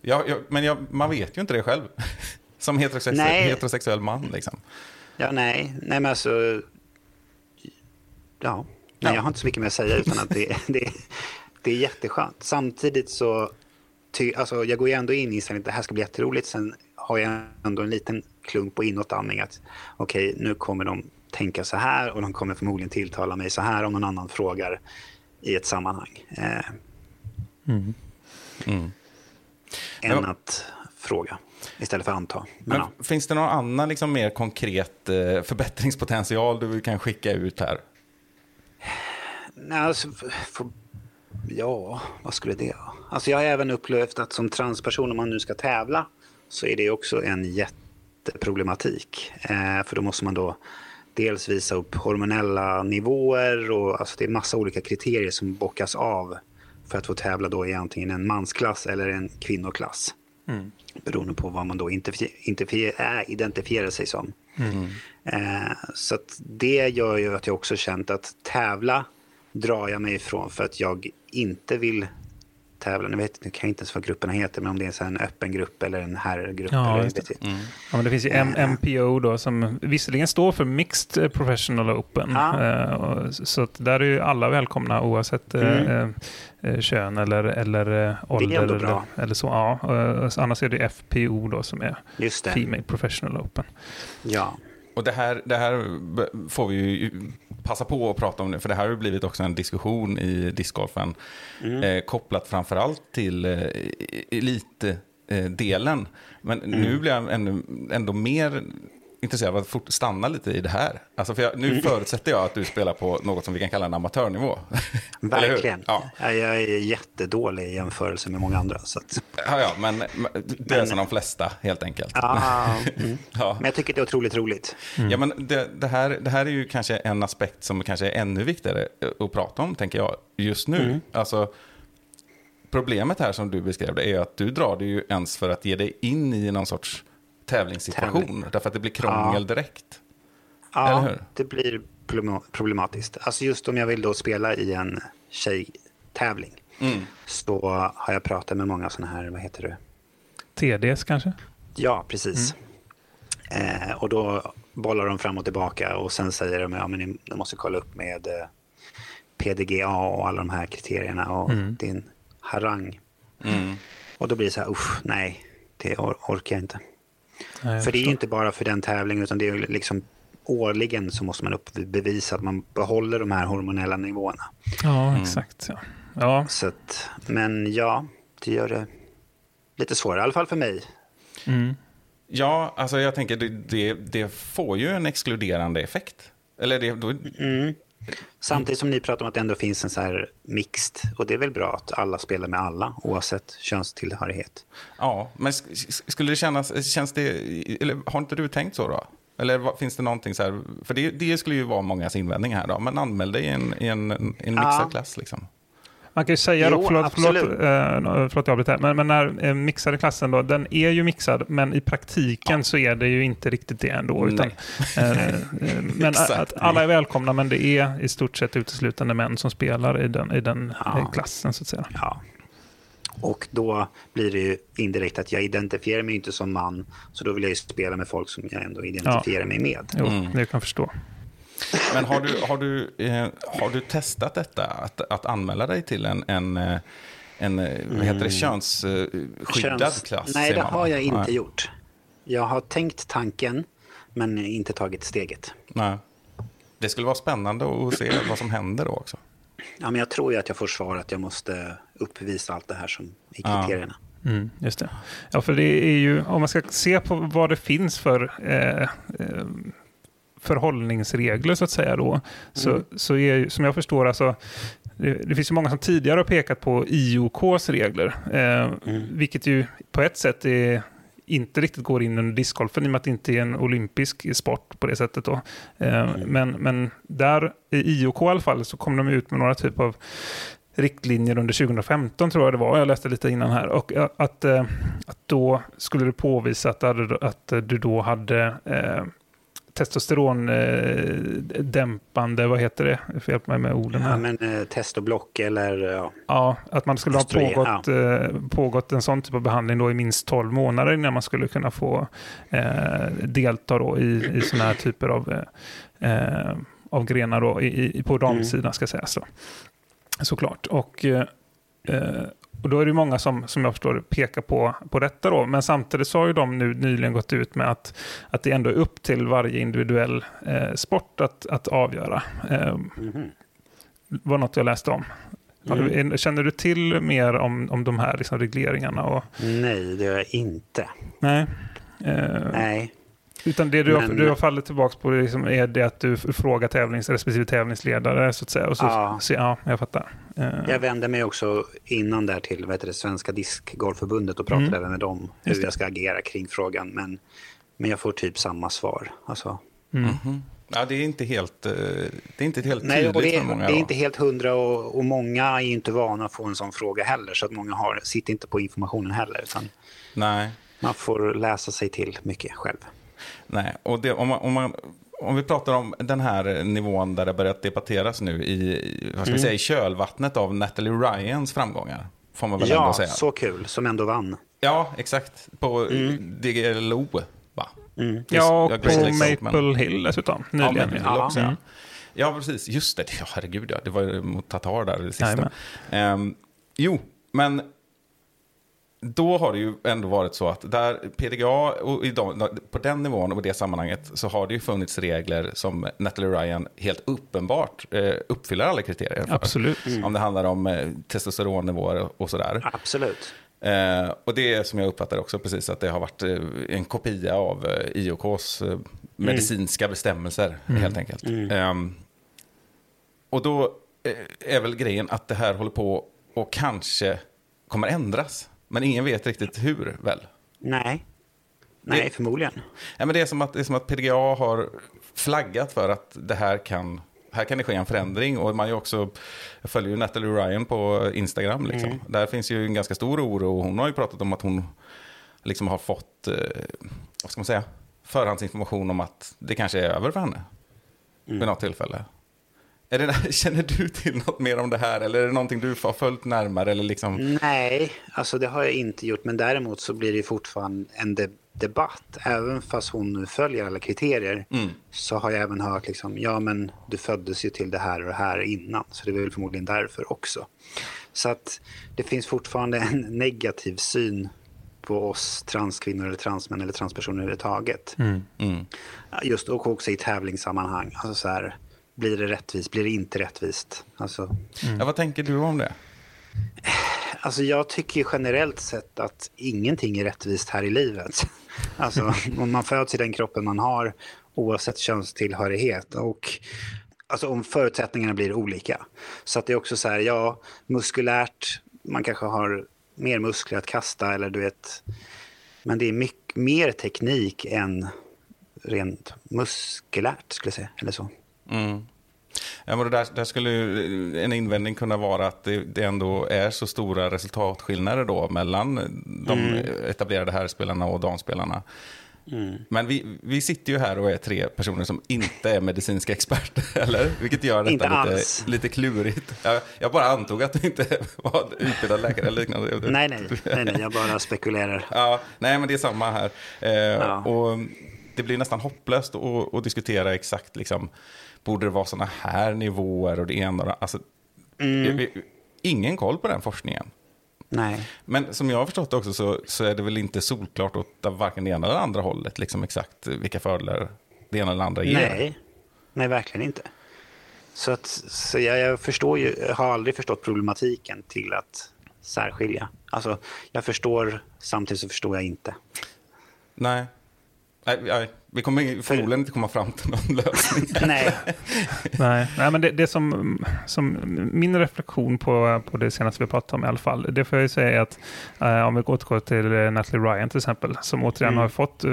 Speaker 1: ja, ja, men jag, man vet ju inte det själv. Som heterosexuell,
Speaker 3: Nej.
Speaker 1: heterosexuell man. Liksom.
Speaker 3: Ja, nej, nej men alltså... Ja, nej, jag har inte så mycket mer att säga utan att det, det, det är jätteskönt. Samtidigt så, ty, alltså, jag går ju ändå in i inställningen att det här ska bli jätteroligt. Sen har jag ändå en liten klump på inåtandning att okej, nu kommer de tänka så här och de kommer förmodligen tilltala mig så här om någon annan frågar i ett sammanhang. Eh,
Speaker 1: Mm.
Speaker 3: Än
Speaker 1: Ja.
Speaker 3: att fråga istället för anta. Men,
Speaker 1: Men
Speaker 3: ja.
Speaker 1: finns det någon annan liksom, mer konkret eh, förbättringspotential du kan skicka ut här?
Speaker 3: Nej, alltså, f- f- ja, vad skulle det vara? Alltså jag har även upplevt att som transperson, om man nu ska tävla, så är det också en jätteproblematik. Eh, för då måste man då dels visa upp hormonella nivåer och alltså det är massa olika kriterier som bockas av för att få tävla då i antingen en mansklass eller en kvinnoklass. Beroende på vad man då identifier- äh, identifierar sig som. Eh, så det gör ju att jag också känt att tävla drar jag mig ifrån för att jag inte vill tävla. Nu vet nu kan jag inte ens vad grupperna heter, men om det är en, sån här en öppen grupp eller en herrgrupp.
Speaker 2: Ja,
Speaker 3: eller,
Speaker 2: det.
Speaker 3: jag.
Speaker 2: Ja, men det finns ju M- MPO då som visserligen står för Mixed Professional Open.
Speaker 3: Ja.
Speaker 2: Eh, så att där är ju alla välkomna oavsett eh,
Speaker 3: Mm.
Speaker 2: eh, eh, kön eller, eller eh, ålder.
Speaker 3: ändå
Speaker 2: eller,
Speaker 3: bra.
Speaker 2: eller så. Ja, eh, annars är det FPO då som är
Speaker 3: Just det.
Speaker 2: Female Professional Open.
Speaker 3: Ja.
Speaker 1: Och det här, det här får vi ju passa på att prata om nu, för det här har blivit också en diskussion i discgolfen. Eh, kopplat framförallt till eh, elitdelen. Men nu blir jag ändå, ändå mer intresserad av att fort, stanna lite i det här. Alltså för jag, nu förutsätter jag att du spelar på något som vi kan kalla en amatörnivå.
Speaker 3: Verkligen.
Speaker 1: Ja.
Speaker 3: Ja, Jag är jättedålig i jämförelse med många andra. Så att,
Speaker 1: Ja, ja, men det är
Speaker 3: Men-
Speaker 1: som de flesta helt enkelt.
Speaker 3: ja, mm.
Speaker 1: Ja.
Speaker 3: Men jag tycker det är otroligt roligt.
Speaker 1: Ja, men det, det, här, det här är ju kanske en aspekt som kanske är ännu viktigare att prata om, tänker jag, just nu. Alltså, problemet här som du beskrev det är att du drar det ju ens för att ge dig in i någon sorts tävlingssituation.
Speaker 3: Tävling.
Speaker 1: Därför att det blir krångel direkt. Eller
Speaker 3: Ja,
Speaker 1: hur?
Speaker 3: det blir problema- problematiskt. Alltså just om jag vill då spela i en tjejtävling
Speaker 1: Mm.
Speaker 3: så har jag pratat med många sådana här, vad heter det?
Speaker 2: TDS kanske?
Speaker 3: Ja, precis. Eh, och då bollar de fram och tillbaka och sen säger de att ja, ni, ni måste kolla upp med eh, PDGA och alla de här kriterierna och din harang.
Speaker 1: Mm.
Speaker 3: Och då blir det så här, usch, nej, det or- orkar jag inte.
Speaker 2: Nej,
Speaker 3: För det är inte bara för den tävlingen utan det är liksom årligen så måste man upp bevisa att man behåller de här hormonella nivåerna.
Speaker 2: Ja, exakt. Ja. Ja,
Speaker 3: Så att, men ja, det gör det lite svårare, i alla fall för mig.
Speaker 2: mm.
Speaker 1: Ja, alltså jag tänker det, det, det får ju en exkluderande effekt. Eller det, då,
Speaker 3: Mm. Samtidigt som ni pratar om att det ändå finns en så här mixed. Och det är väl bra att alla spelar med alla oavsett könstillhörighet.
Speaker 1: ja, men sk- sk- skulle det kännas, känns det, eller har inte du tänkt så då? Eller finns det någonting så här, för det, det skulle ju vara mångas invändning här då, men anmäl dig i en, i en, en mixad
Speaker 3: Ja.
Speaker 1: klass liksom.
Speaker 2: Man kan ju säga
Speaker 3: Jo,
Speaker 2: då, förlåt, förlåt,
Speaker 3: absolut.
Speaker 2: eh, förlåt jag avbryter men, men när eh, mixade klassen då, den är ju mixad, men i praktiken så är det ju inte riktigt det ändå. Utan, eh, eh, men att alla är välkomna, men det är i stort sett uteslutande män som spelar i den, i den
Speaker 3: Ja.
Speaker 2: eh, klassen så att säga.
Speaker 3: Ja. Och då blir det ju indirekt att jag identifierar mig inte som man. Så då vill jag ju spela med folk som jag ändå identifierar mig med.
Speaker 2: Jo,
Speaker 1: Mm.
Speaker 2: det kan jag förstå.
Speaker 1: Men har du, har du, eh, har du testat detta, att, att anmäla dig till en, en, eh, en eh, vad heter det, könsskyddad
Speaker 3: Köns-
Speaker 1: klass?
Speaker 3: Nej, det har jag inte
Speaker 1: Nej.
Speaker 3: gjort. Jag har tänkt tanken, men inte tagit steget.
Speaker 1: Nej. Det skulle vara spännande att se vad som händer då också.
Speaker 3: Ja, men jag tror ju att jag får svar att jag måste uppvisa allt det här som i
Speaker 1: Ja.
Speaker 3: kriterierna.
Speaker 2: Mm, just det. Ja, för det är ju, om man ska se på vad det finns för eh, eh, förhållningsregler så att säga då, så, så är som jag förstår, alltså, det, det finns ju många som tidigare har pekat på IOKs regler, eh, vilket ju på ett sätt är inte riktigt går in under discgolfen i och med att det inte är en olympisk sport på det sättet. Då. Eh, men, men där i IOK i alla fall så kom de ut med några typ av riktlinjer under 2015 tror jag det var. Jag läste lite innan här. Och att, eh, att då skulle det påvisa att, att du då hade eh, testosterondämpande, vad heter det? Hjälpa mig med orden här.
Speaker 3: Ja, men eh, test och block eller ja,
Speaker 2: Ja, att man skulle ha pågått, eh, pågått en sån typ av behandling då i minst 12 månader innan man skulle kunna få eh, delta då i, i sådana här typer av, eh, eh, av grenar då, i, i, på damsidan ska sägas. Då. Såklart. Och, eh, och då är det många som, som jag förstår pekar på, på detta då. Men samtidigt så har ju de nu nyligen gått ut med att, att det ändå är upp till varje individuell eh, sport att, att avgöra. Eh,
Speaker 3: mhm.
Speaker 2: var något jag läste om. Har du, känner du till mer om, om de här liksom regleringarna? Och,
Speaker 3: nej, det gör jag inte.
Speaker 2: nej. Eh,
Speaker 3: Nej,
Speaker 2: Utan det du, har,
Speaker 3: Men-
Speaker 2: du har fallit tillbaka på liksom är det att du frågar tävlings, respektive tävlingsledare så att säga. Och så,
Speaker 3: Ja.
Speaker 2: Så, ja, jag fattar. Eh,
Speaker 3: jag vände mig också innan där till vad heter det, Svenska Diskgolfförbundet och pratade
Speaker 2: Mm.
Speaker 3: även med dem hur jag ska agera kring frågan. Men, men jag får typ samma svar. Alltså,
Speaker 2: mm.
Speaker 1: Ja, det är inte helt, eh, det är inte helt
Speaker 3: Nej,
Speaker 1: tydligt
Speaker 3: och det,
Speaker 1: för många.
Speaker 3: det är inte helt hundra och, och många är inte vana att få en sån fråga heller. Så att många har, sitter inte på informationen heller. Utan
Speaker 1: Nej.
Speaker 3: man får läsa sig till mycket själv.
Speaker 1: Nej, och det, om, man, om, man, om vi pratar om den här nivån där det börjat debatteras nu i, vad ska vi säga, i kölvattnet av Natalie Ryans framgångar. Får man väl ändå
Speaker 3: Ja,
Speaker 1: säga.
Speaker 3: så kul. Som ändå vann.
Speaker 1: Ja, exakt. På DGLO, va?
Speaker 2: Ja, och på
Speaker 1: glömde exakt, men-
Speaker 2: Maple Hill dessutom.
Speaker 1: Ja,
Speaker 2: Nyligen.
Speaker 1: Maple Hill
Speaker 2: Ja.
Speaker 1: också, ja.
Speaker 2: Mm.
Speaker 1: Ja, precis. Just det. Ja, herregud, ja. Det var mot Tatar där, det sista.
Speaker 2: Jajamän.
Speaker 1: Ehm, jo, men då har det ju ändå varit så att där PDGA, och de, på den nivån och i det sammanhanget så har det ju funnits regler som Natalie Ryan helt uppenbart eh, uppfyller alla kriterier för.
Speaker 2: Absolut.
Speaker 1: Om det handlar om eh, testosteronnivåer och sådär.
Speaker 3: Absolut.
Speaker 1: Eh, och det är som jag uppfattar också precis att det har varit eh, en kopia av eh, IOKs eh, medicinska bestämmelser helt enkelt. Ehm, och då eh, är väl grejen att det här håller på och kanske kommer ändras. Men ingen vet riktigt hur väl.
Speaker 3: Nej. Nej,
Speaker 1: Det-
Speaker 3: förmodligen.
Speaker 1: Ja, men det, är som att, det är som att PDGA har flaggat för att det här kan, här kan det ske en förändring. Och man ju också, jag följer ju Natalie Ryan på Instagram. Liksom. Där finns ju en ganska stor oro. Och hon har ju pratat om att hon liksom har fått, eh, vad ska man säga, förhandsinformation om att det kanske är över för henne. Vid något tillfälle. Är det, känner du till något mer om det här? Eller är det någonting du har följt närmare? Eller liksom,
Speaker 3: Nej, alltså det har jag inte gjort. Men däremot så blir det fortfarande en de debatt. Även fast hon nu följer alla kriterier så har jag även hört liksom, ja men du föddes ju till det här och det här innan. Så det är väl förmodligen därför också. Så att det finns fortfarande en negativ syn på oss transkvinnor eller transmän eller transpersoner överhuvudtaget.
Speaker 1: mm.
Speaker 3: Just och också i tävlingssammanhang. Alltså så här, blir det rättvist, blir det inte rättvist? Alltså,
Speaker 1: ja, vad tänker du om det?
Speaker 3: Alltså jag tycker generellt sett att ingenting är rättvist här i livet. Alltså om man föds i den kroppen man har oavsett könstillhörighet och alltså om förutsättningarna blir olika. Så att det är också så här, ja, muskulärt, man kanske har mer muskler att kasta eller du vet, men det är mycket mer teknik än rent muskulärt skulle jag säga, eller så.
Speaker 1: Mm. Ja, men där, där skulle ju en invändning kunna vara att det, det ändå är så stora resultatskillnader då mellan de etablerade herrspelarna och damspelarna. Men vi, vi sitter ju här och är tre personer som inte är medicinska experter, eller? Vilket gör detta lite, lite klurigt. Jag, jag bara antog att du inte var utbildad läkare eller liknande.
Speaker 3: Nej, nej, nej, nej jag bara spekulerar.
Speaker 1: Ja, nej, men det är samma här. Eh,
Speaker 3: Ja.
Speaker 1: och det blir nästan hopplöst att, att diskutera exakt liksom, borde det vara sådana här nivåer och det ena och det alltså,
Speaker 3: Mm.
Speaker 1: Ingen koll på den forskningen.
Speaker 3: Nej.
Speaker 1: Men som jag har förstått det också så, så är det väl inte solklart åt varken det ena eller andra hållet, liksom exakt vilka fördelar det ena eller andra ger.
Speaker 3: Nej. Nej, verkligen inte. Så, att, så jag, jag förstår ju, jag har aldrig förstått problematiken till att särskilja. Alltså, jag förstår, samtidigt så förstår jag inte.
Speaker 1: Nej. Nej, nej. Vi kommer förmodligen inte komma fram till någon lösning.
Speaker 3: Nej,
Speaker 2: Nej, nej men det, det som, som min reflektion på, på det senaste vi pratade om i alla fall, det får jag ju säga är att eh, om vi återgår till eh, Natalie Ryan till exempel, som återigen
Speaker 3: Mm.
Speaker 2: har fått eh,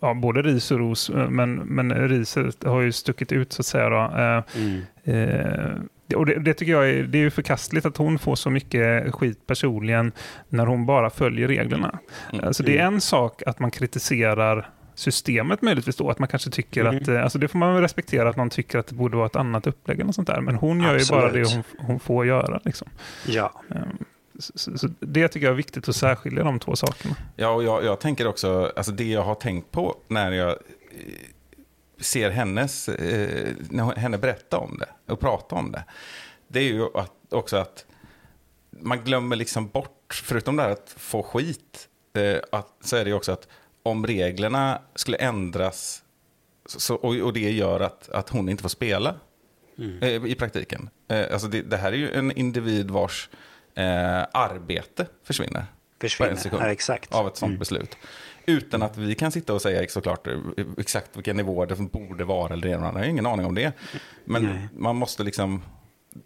Speaker 2: ja, både ris och ros, eh, men, men riset har ju stuckit ut så att säga. Då. Eh,
Speaker 3: mm.
Speaker 2: Eh, det- och det, det tycker jag är, det är ju förkastligt att hon får så mycket skit personligen när hon bara följer reglerna.
Speaker 1: Mm.
Speaker 2: Alltså det är en sak att man kritiserar systemet möjligtvis då, att man kanske tycker
Speaker 3: Mhm.
Speaker 2: att, eh, alltså det får man väl respektera att någon tycker att det borde vara ett annat upplägg eller sånt där, men hon gör ju bara det
Speaker 3: Absolut.
Speaker 2: hon, hon får göra. Liksom.
Speaker 3: ja.
Speaker 2: Eh, Så, så, så det tycker jag är viktigt att särskilja de två sakerna.
Speaker 1: Ja, och jag, jag tänker också, alltså det jag har tänkt på när jag eh, ser hennes, eh, när hon- henne berätta om det och prata om det, det är ju att, också att man glömmer liksom bort, förutom det här att få skit, eh, att, så är det ju också att om reglerna skulle ändras så, och, och det gör att, att hon inte får spela eh, i praktiken. Eh, alltså det, det här är ju en individ vars eh, arbete försvinner.
Speaker 3: Försvinner. Ja, exakt.
Speaker 1: av ett sånt
Speaker 3: Mm.
Speaker 1: beslut. Utan att vi kan sitta och säga såklart eh, exakt vilka nivåer det borde vara eller det. Jag har ingen aning om det. Men
Speaker 3: Nej.
Speaker 1: man måste liksom,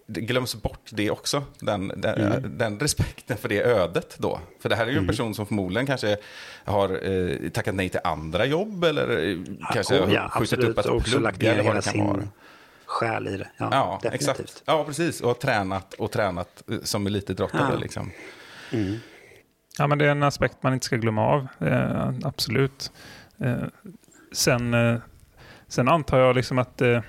Speaker 1: det glöms bort det också. Den, den,
Speaker 3: Mm.
Speaker 1: den respekten för det ödet då. För det här är ju en person som förmodligen kanske har eh, tackat nej till andra jobb eller eh, kanske
Speaker 3: oh, ja,
Speaker 1: har skjutit
Speaker 3: absolut.
Speaker 1: upp ett
Speaker 3: Och också lagt ner
Speaker 1: eller vad
Speaker 3: hela
Speaker 1: det kan vara.
Speaker 3: sin själ i det. Ja,
Speaker 1: Ja,
Speaker 3: definitivt.
Speaker 1: exakt. Ja, precis. Och tränat och tränat eh, som elitidrottare.
Speaker 3: Ja.
Speaker 1: Liksom.
Speaker 3: Mm.
Speaker 2: Ja, men det är en aspekt man inte ska glömma av. Eh, absolut. Eh, sen, eh, sen antar jag liksom att eh,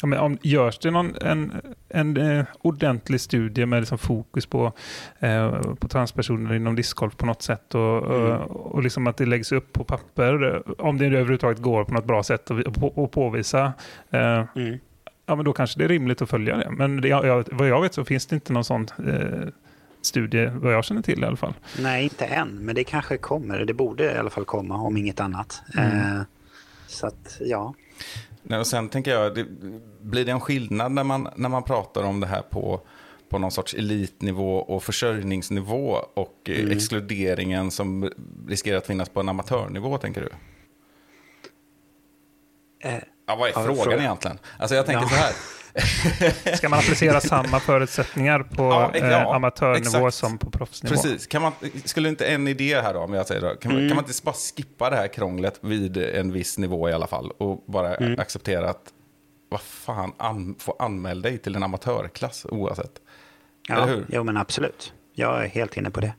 Speaker 2: ja, men om, görs det någon, en, en eh, ordentlig studie med liksom fokus på, eh, på transpersoner inom discgolf på något sätt och,
Speaker 3: Mm.
Speaker 2: och, och liksom att det läggs upp på papper, om det överhuvudtaget går på något bra sätt och, och, och påvisa eh,
Speaker 3: Mm.
Speaker 2: ja, men då kanske det är rimligt att följa det. Men det, jag, jag, vad jag vet så finns det inte någon sån eh, studie, vad jag känner till i alla fall.
Speaker 3: Nej, inte än, men det kanske kommer. Det borde i alla fall komma, om inget annat.
Speaker 2: Mm.
Speaker 3: Eh, så att, ja.
Speaker 1: Nej, och sen tänker jag, det, blir det en skillnad när man, när man pratar om det här på, på någon sorts elitnivå och försörjningsnivå och eh,
Speaker 3: Mm.
Speaker 1: exkluderingen som riskerar att finnas på en amatörnivå, tänker du?
Speaker 3: Eh,
Speaker 1: Ja, vad är
Speaker 3: Ja,
Speaker 1: frågan
Speaker 3: fråga.
Speaker 1: egentligen? Alltså jag tänker
Speaker 3: Ja.
Speaker 1: så här.
Speaker 2: Ska man applicera samma förutsättningar på
Speaker 1: Ja,
Speaker 2: eh,
Speaker 1: ja,
Speaker 2: amatörnivå
Speaker 1: exakt.
Speaker 2: som på proffsnivå?
Speaker 1: Precis, kan man, skulle inte en idé här då, om jag säger då, kan, man,
Speaker 3: Mm.
Speaker 1: kan man inte bara skippa det här krånglet vid en viss nivå i alla fall och bara
Speaker 3: Mm.
Speaker 1: acceptera att vad fan, an, få anmäl dig till en amatörklass oavsett.
Speaker 3: ja,
Speaker 1: Eller hur?
Speaker 3: Jo, men absolut. Jag är helt inne på det.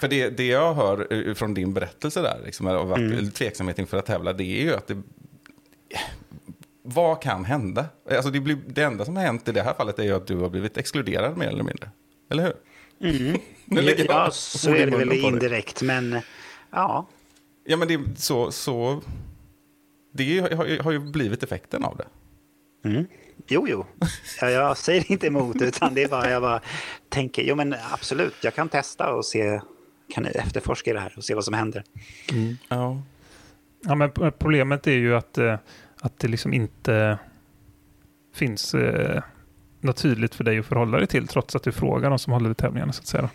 Speaker 1: För det, det jag hör från din berättelse där, liksom, av att,
Speaker 3: Mm.
Speaker 1: tveksamhet inför att tävla, det är ju att det... Vad kan hända? Alltså det, blir, det enda som har hänt i det här fallet är ju att du har blivit exkluderad mer eller mindre. Eller hur? Nu lägger jag
Speaker 3: Ja, så är det väl indirekt, men ja.
Speaker 1: Ja, men det är så... så det har, ju- har ju blivit effekten av det.
Speaker 3: Mm. Jo, jo. Ja, jag säger inte emot, utan det är bara, jag bara tänker, jo men absolut, jag kan testa och se, kan efterforska det här och se vad som händer.
Speaker 1: Ja.
Speaker 2: Ja, men problemet är ju att, eh, att det liksom inte finns eh, något tydligt för dig att förhålla dig till trots att du frågar de som håller i tävlingarna. Så att säga.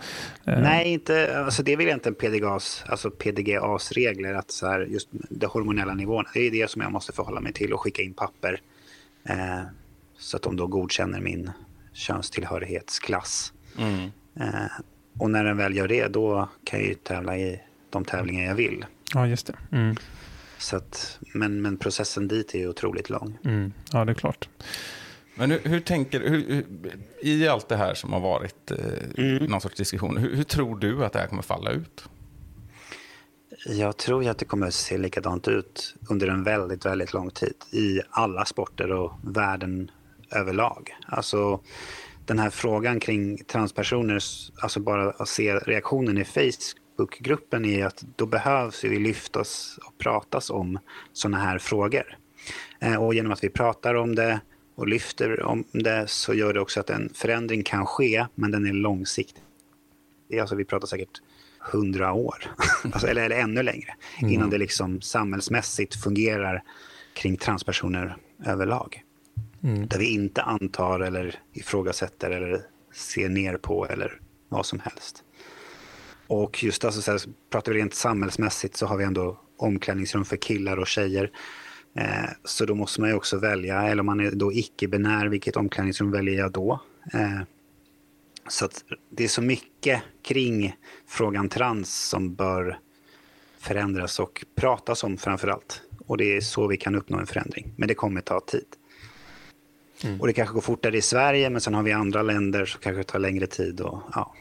Speaker 2: Eh,
Speaker 3: Nej, inte, alltså det är väl egentligen PDGAs, alltså PDGAs regler, att så här, just de hormonella nivåerna, det är det som jag måste förhålla mig till och skicka in papper. Eh, så att de då godkänner min könstillhörighetsklass.
Speaker 1: Mm.
Speaker 3: Eh, och när den väl gör det, då kan jag ju tävla i de tävlingar jag vill.
Speaker 2: Ja, just det. Mm,
Speaker 3: Så att, men, men processen dit är otroligt lång.
Speaker 2: mm, ja, det är klart.
Speaker 1: Men hur, hur tänker hur, hur, i allt det här som har varit eh,
Speaker 3: Mm.
Speaker 1: någon sorts diskussion, hur, hur tror du att det här kommer falla ut?
Speaker 3: Jag tror ju att det kommer att se likadant ut under en väldigt, väldigt lång tid i alla sporter och världen överlag. Alltså den här frågan kring transpersoners, alltså bara att se reaktionen i Facebookgruppen är att då behövs vi lyftas och pratas om sådana här frågor. Eh, och genom att vi pratar om det och lyfter om det så gör det också att en förändring kan ske, men den är långsiktig. Det är alltså, vi pratar säkert hundra år, alltså, eller, eller ännu längre, innan det liksom samhällsmässigt fungerar kring transpersoner överlag. Där vi inte antar eller ifrågasätter eller ser ner på eller vad som helst. Och just alltså, så här, pratar vi rent samhällsmässigt så har vi ändå omklädningsrum för killar och tjejer. Eh, så då måste man ju också välja, eller om man är då icke-binär, vilket omklädningsrum väljer jag då? Eh, så att det är så mycket kring frågan trans som bör förändras och pratas om framför allt. Och det är så vi kan uppnå en förändring. Men det kommer ta tid. Och det kanske går fortare i Sverige, men sen har vi andra länder som kanske tar längre tid. Och, ja.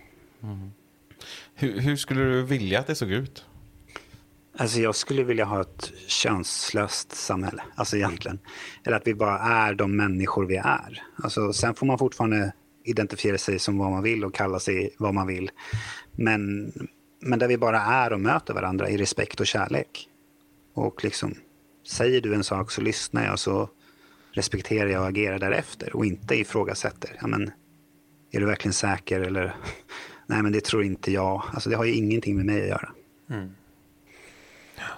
Speaker 1: Hur, hur skulle du vilja att det såg ut?
Speaker 3: Alltså jag skulle vilja ha ett könslöst samhälle, alltså egentligen. Eller att vi bara är de människor vi är. Alltså, sen får man fortfarande identifiera sig som vad man vill och kalla sig vad man vill. Men, men där vi bara är och möter varandra i respekt och kärlek. Och liksom, säger du en sak så lyssnar jag så respekterar jag och agerar därefter och inte ifrågasätter. Ja, men, är du verkligen säker eller nej men det tror inte jag. Alltså det har ju ingenting med mig att göra.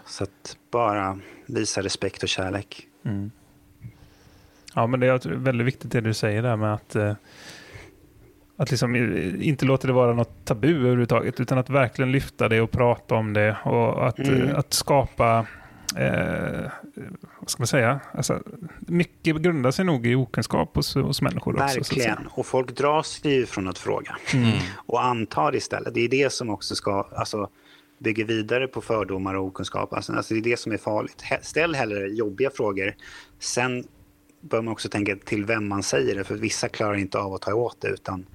Speaker 3: Så att bara visa respekt och kärlek.
Speaker 2: Ja, men det är väldigt viktigt det du säger där med att, eh, att liksom eh, inte låta det vara något tabu överhuvudtaget, utan att verkligen lyfta det och prata om det och att,
Speaker 3: Mm.
Speaker 2: eh, att skapa Eh, vad ska man säga? Alltså, mycket grundar sig nog i okunskap hos, hos människor också.
Speaker 3: Verkligen. Och folk dras ju från att fråga. Och antar istället. Det är det som också ska alltså, bygga vidare på fördomar och okunskap. Alltså, alltså, det är det som är farligt. Ställ hellre jobbiga frågor. Sen bör man också tänka till vem man säger det. För vissa klarar inte av att ta åt det. Utan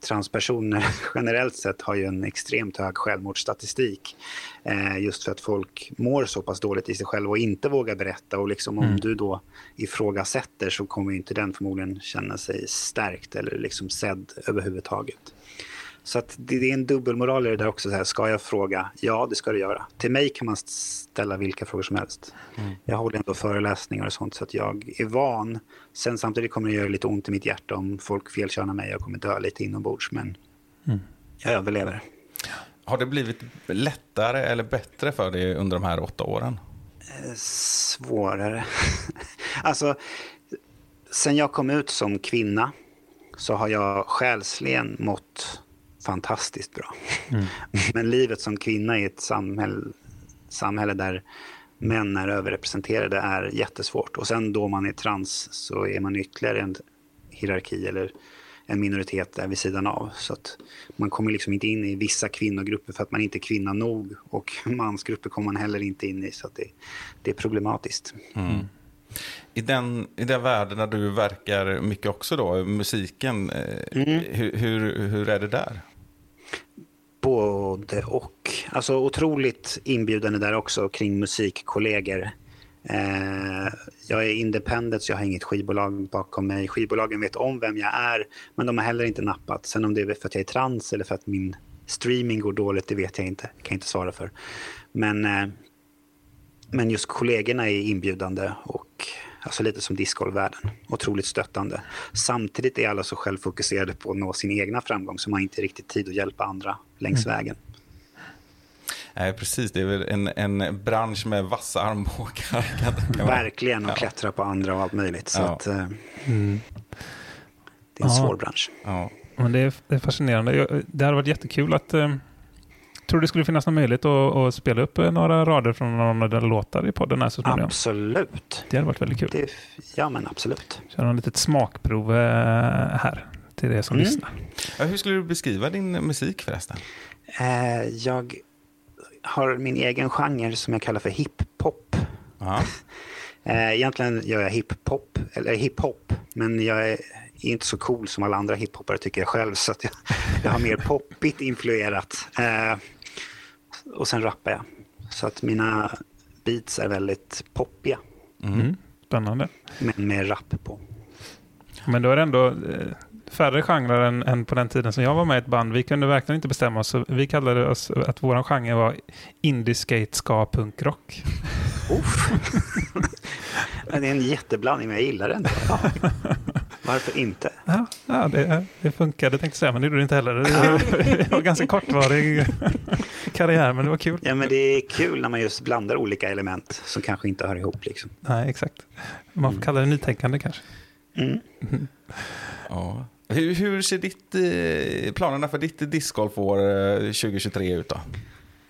Speaker 3: transpersoner generellt sett har ju en extremt hög självmordsstatistik. Eh, just för att folk mår så pass dåligt i sig själva och inte vågar berätta. Och liksom om du då ifrågasätter så kommer ju inte den förmodligen känna sig stärkt eller liksom sedd överhuvudtaget. Så att det, det är en dubbelmoral i det där också. Så här, ska jag fråga? Ja, det ska du göra. Till mig kan man ställa vilka frågor som helst. Jag håller ändå föreläsningar och sånt så att jag är van. Sen samtidigt kommer det göra lite ont i mitt hjärta om folk felkörnar mig. Jag kommer dö lite inombords, men jag överlever.
Speaker 1: Har det blivit lättare eller bättre för dig under de här åtta åren?
Speaker 3: svårare. alltså, sen jag kom ut som kvinna så har jag själsligen mått fantastiskt bra. Men livet som kvinna i ett samhälle, samhälle där män är överrepresenterade är jättesvårt. Och sen då man är trans så är man ytterligare en hierarki eller en minoritet där vid sidan av. Så att man kommer liksom inte in i vissa kvinnogrupper för att man inte är kvinna nog. Och mansgrupper kommer man heller inte in i. Så att det, det är problematiskt.
Speaker 1: I den, I den världen där du verkar mycket också då, musiken, eh, hur, hur, hur är det där?
Speaker 3: Både och. Alltså otroligt inbjudande där också kring musikkollegor. Eh, jag är independent så jag har inget skivbolag bakom mig. Skivbolagen vet om vem jag är men de har heller inte nappat. Sen om det är för att jag är trans eller för att min streaming går dåligt det vet jag inte. kan jag inte svara för. Men, eh, men just kollegorna är inbjudande och alltså lite som discgolvvärlden. Otroligt stöttande. Samtidigt är alla så självfokuserade på att nå sin egna framgång så man har inte riktigt tid att hjälpa andra längs vägen.
Speaker 1: Nej, precis. Det är väl en, en bransch med vassa armbågar.
Speaker 3: Verkligen, och
Speaker 1: Ja.
Speaker 3: klättra på andra och allt möjligt. Så
Speaker 1: Ja.
Speaker 3: att, eh,
Speaker 2: Mm.
Speaker 3: det är en
Speaker 2: Ja.
Speaker 3: svår bransch.
Speaker 1: Ja.
Speaker 2: Men det, är, det är fascinerande. Jag, det hade varit jättekul att... Tror du det skulle finnas någon möjlighet att, att spela upp eh, några rader från någon av dina låtar i podden här så småningom?
Speaker 3: Absolut.
Speaker 2: Det hade varit väldigt kul.
Speaker 3: Det, ja, men absolut.
Speaker 2: Köra en litet smakprov eh, här till er som
Speaker 3: Mm.
Speaker 2: lyssnar.
Speaker 1: Ja, hur skulle du beskriva din musik förresten?
Speaker 3: Eh, jag har min egen genre som jag kallar för hiphop. Eh, egentligen gör jag hiphop, eller hiphop, men jag är inte så cool som alla andra hiphoppare tycker jag själv. Så att jag, jag har mer poppigt influerat. Eh, och sen rappar jag. Så att mina beats är väldigt poppiga,
Speaker 2: Mm. Spännande.
Speaker 3: men med rap på.
Speaker 2: Men då är det ändå eh, färre genrer än, än på den tiden som jag var med i ett band. Vi kunde verkligen inte bestämma oss. Vi kallade oss att vår genre var indie skate ska.
Speaker 3: Uff. Men det är en jätteblandning, men jag gillar den. Varför inte?
Speaker 2: Ja, ja det, det funkade tänkte jag säga, men det gjorde det inte heller. Det var ganska kortvarig karriär, men det var kul.
Speaker 3: Ja, men det är kul när man just blandar olika element som kanske inte hör ihop. Liksom.
Speaker 2: Nej, exakt. Man får kalla det nytänkande kanske.
Speaker 3: Mm.
Speaker 1: Ja. Hur, hur ser ditt, eh, planerna för ditt discgolfår eh, 2023 ut då?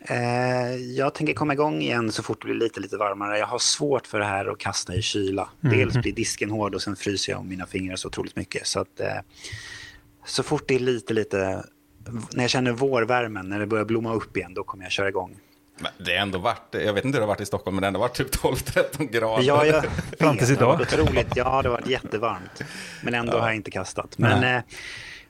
Speaker 3: Eh, jag tänker komma igång igen så fort det blir lite, lite varmare. Jag har svårt för det här att kasta i kyla. Dels blir disken hård och sen fryser jag om mina fingrar så otroligt mycket. Så, att, eh, så fort det är lite, lite... När jag känner vårvärmen, när det börjar blomma upp igen, då kommer jag köra igång.
Speaker 1: Men det har ändå varit, jag vet inte hur det har varit i Stockholm, men det har ändå varit typ 12-13 grader.
Speaker 3: Ja, jag
Speaker 2: Fram tills
Speaker 3: det har otroligt. Ja, det har varit jättevarmt. Men ändå har jag inte kastat. Men, eh,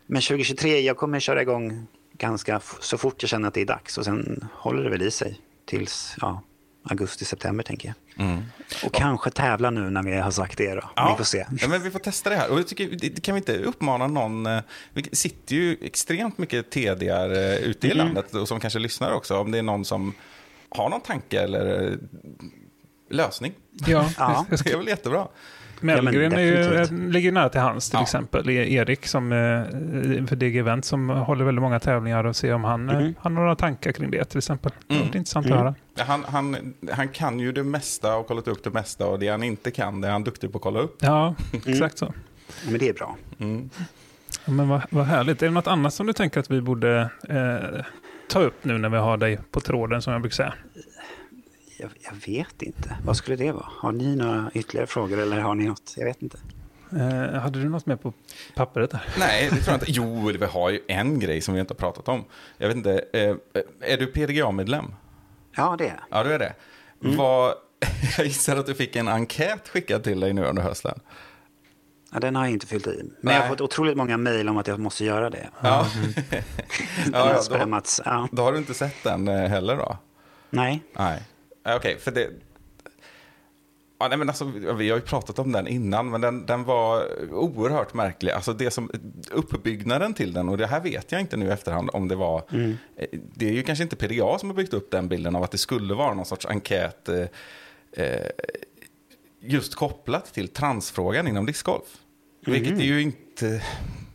Speaker 3: men 2023, jag kommer köra igång ganska så fort jag känner att det är dags. Och sen håller det väl i sig tills ja, augusti-september tänker jag.
Speaker 1: Mm.
Speaker 3: Och kanske tävla nu när vi har sagt det då. Vi får se.
Speaker 1: Ja, men vi får testa det här. Och jag tycker, kan vi inte uppmana någon... eh, Vi sitter ju extremt mycket TDR eh, ute i
Speaker 3: Mm.
Speaker 1: landet och som kanske lyssnar också. Om det är någon som har någon tanke eller eh, lösning.
Speaker 2: Ja,
Speaker 3: Ja.
Speaker 1: Det är väl jättebra.
Speaker 2: Mellgren är ju,
Speaker 3: definitivt.
Speaker 2: ligger nära till hands till
Speaker 1: Ja.
Speaker 2: exempel. Erik som, eh, för DG Event som håller väldigt många tävlingar och se om han, han har några tankar kring det till exempel. Det
Speaker 1: Mm.
Speaker 2: är intressant
Speaker 3: Mm.
Speaker 2: att höra.
Speaker 1: Han, han, han kan ju det mesta och kollat upp det mesta och det han inte kan det är han duktig på att kolla upp.
Speaker 2: Ja, exakt så.
Speaker 3: Ja, Men det är bra.
Speaker 1: Mm.
Speaker 2: Ja, men vad, vad härligt. Är det något annat som du tänker att vi borde eh, ta upp nu när vi har dig på tråden som jag brukar säga?
Speaker 3: Jag, jag vet inte. Vad skulle det vara? Har ni några ytterligare frågor eller har ni något? Jag vet inte.
Speaker 2: Eh, hade du något mer på pappret där?
Speaker 1: Nej, det tror jag inte. Jo, vi har ju en grej som vi inte har pratat om. Jag vet inte, eh, är du PDGA-medlem?
Speaker 3: Ja, det är jag.
Speaker 1: Ja, du är det. Vad, jag gissar att du fick en enkät skickad till dig nu under hösten.
Speaker 3: Ja, den har jag inte fyllt i. Men
Speaker 1: Nej.
Speaker 3: jag har fått otroligt många mejl om att jag måste göra det.
Speaker 1: Ja,
Speaker 3: Den
Speaker 1: ja,
Speaker 3: har
Speaker 1: ja då, då har du inte sett den eh, heller då?
Speaker 3: Nej.
Speaker 1: Nej. Ja, Okej, för det... Ja, nej, men alltså, vi har ju pratat om den innan, men den, den var oerhört märklig. Alltså det som, uppbyggnaden till den, och det här vet jag inte nu i efterhand om det var... eh, Det är ju kanske inte PDA som har byggt upp den bilden av att det skulle vara någon sorts enkät eh, eh, just kopplat till transfrågan inom discgolf. Vilket det ju inte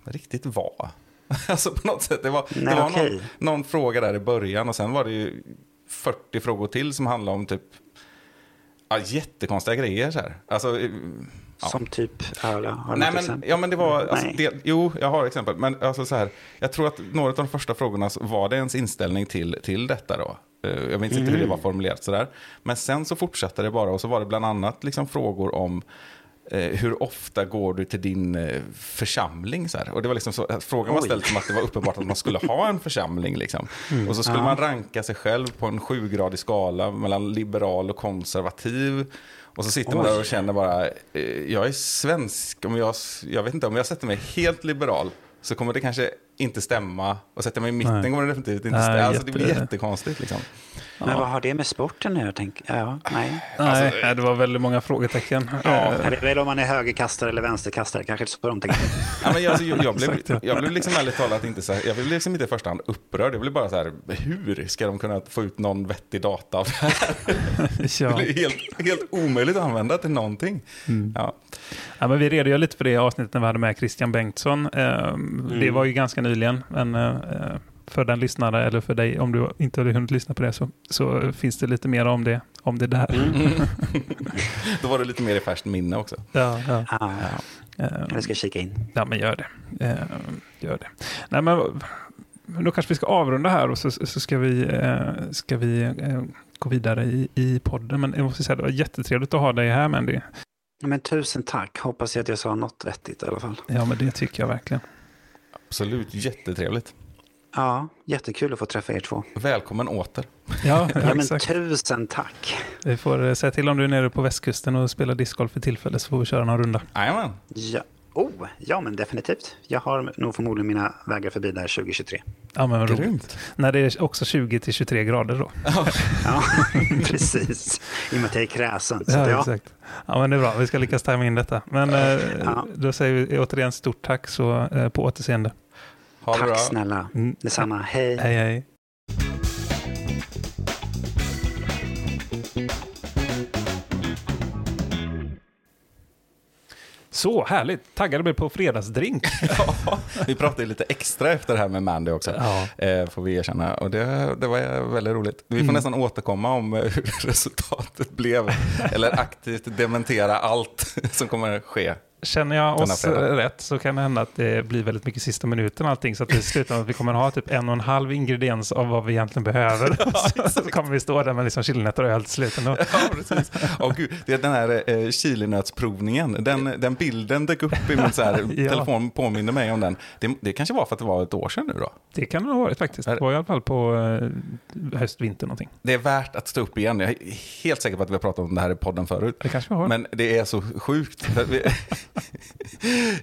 Speaker 1: riktigt var. Alltså på något sätt, det var,
Speaker 3: Nej,
Speaker 1: det var någon, någon fråga där i början och sen var det ju 40 frågor till som handlade om typ ja, jättekonstiga grejer. Så här. Alltså, eh, ja.
Speaker 3: Som typ, ja, har
Speaker 1: Nej, men,
Speaker 3: exempel?
Speaker 1: ja, men det var, alltså, det, jo, jag har exempel. Men alltså, så här, jag tror att några av de första frågorna så var det ens inställning till, till detta då. Eh, Jag minns inte hur det var formulerat sådär. Men sen så fortsatte det bara och så var det bland annat liksom frågor om hur ofta går du till din eh, församling? Så här. Och det var liksom så, frågan var ställd som att det var uppenbart att man skulle ha en församling. Liksom. Och så skulle
Speaker 3: Ja.
Speaker 1: man ranka sig själv på en sjugradig skala mellan liberal och konservativ. Och så sitter man
Speaker 3: Oj.
Speaker 1: där och känner bara, eh, jag är svensk, om jag, jag vet inte, om jag sätter mig helt liberal så kommer det kanske inte stämma. Och sätter mig i mitten
Speaker 2: Nej.
Speaker 1: kommer det definitivt inte stämma. Alltså, det blir
Speaker 2: jätte-
Speaker 1: jättekonstigt liksom.
Speaker 3: Men vad har det med sporten nu? Jag tänker, ja, nej.
Speaker 2: Nej,
Speaker 1: Alltså,
Speaker 2: nej, det var väldigt många frågetecken.
Speaker 1: Ja.
Speaker 2: Eh,
Speaker 3: Är det väl om man är högerkastare eller vänsterkastare? Kanske inte så de tänker.
Speaker 1: Ja, men jag, alltså, jag, jag, blev,
Speaker 2: ja.
Speaker 1: jag blev liksom ärligt talat inte så här, jag blev liksom inte i första hand upprörd. Jag blev bara så här, hur ska de kunna få ut någon vettig data av det här? Det
Speaker 2: ja.
Speaker 1: blir helt, helt omöjligt att använda till någonting.
Speaker 2: Mm.
Speaker 1: Ja.
Speaker 2: Ja, men vi redogör lite för det i avsnittet när vi hade med Christian Bengtsson. Eh, Det var ju ganska nyligen, men eh, för den lyssnare eller för dig, om du inte hade hunnit lyssna på det, så, så finns det lite mer om det, om det där.
Speaker 1: Då var det lite mer i färskt minne också.
Speaker 2: Ja, ja.
Speaker 3: Ah,
Speaker 2: Eh,
Speaker 3: jag ska kika in.
Speaker 2: Ja, men gör det. Eh, gör det. Nej, men då kanske vi ska avrunda här och så, så ska vi, eh, ska vi eh, gå vidare i, i podden. Men jag måste säga, det var jättetrevligt att ha dig här, Mandy.
Speaker 3: Men tusen tack. Hoppas jag att jag sa något vettigt i alla fall.
Speaker 2: Ja, men det tycker jag verkligen.
Speaker 1: Absolut, jättetrevligt.
Speaker 3: Ja, jättekul att få träffa er två.
Speaker 1: Välkommen åter.
Speaker 2: Ja,
Speaker 3: Ja, men tusen tack.
Speaker 2: Vi får eh, säga till om du är nere på västkusten och spelar discgolf för tillfället så får vi köra någon runda.
Speaker 1: Jajamän.
Speaker 3: Ja. Oh, ja men definitivt. Jag har nog förmodligen mina vägar förbi där 2023.
Speaker 2: Ja, men vad roligt.
Speaker 1: Grymt.
Speaker 2: När det är också 20 till 23 grader då.
Speaker 3: Ja, precis. I och med att jag är kräsen.
Speaker 2: Ja,
Speaker 3: ja.
Speaker 2: exakt. Ja, men det är bra. Vi ska lyckas tajma in detta. Men eh,
Speaker 3: Ja.
Speaker 2: då säger vi återigen stort tack så eh, på återseende.
Speaker 1: Ha det bra.
Speaker 3: Tack snälla.
Speaker 2: Mm.
Speaker 3: Detsamma. Hej.
Speaker 2: Hej, hej. Så härligt! Taggade blir på fredagsdrink.
Speaker 1: Ja, vi pratade lite extra efter det här med Mandy också,
Speaker 2: Ja.
Speaker 1: eh, får vi erkänna. Och det, det var väldigt roligt. Vi får
Speaker 2: Mm.
Speaker 1: nästan återkomma om eh, hur resultatet blev. Eller aktivt dementera allt som kommer ske.
Speaker 2: Känner jag oss eh, rätt så kan det hända att det blir väldigt mycket sista minuten allting. Så att det slutar med att vi kommer ha typ en och en halv ingrediens av vad vi egentligen behöver. så, så kommer vi stå där med liksom chilinötter och öl till slut ändå.
Speaker 1: Ja, precis. Gud, det är den här eh, chilinötsprovningen, den, den bilden dök upp i min så här,
Speaker 2: Ja.
Speaker 1: telefon, påminner mig om den. Det, det kanske var för att det var ett år sedan nu då.
Speaker 2: Det kan det ha varit faktiskt. Det var i alla fall på eh, höst, vinter någonting.
Speaker 1: Det är värt att stå upp igen. Jag är helt säker på att vi har pratat om det här i podden förut.
Speaker 2: Det kanske vi har.
Speaker 1: Men det är så sjukt.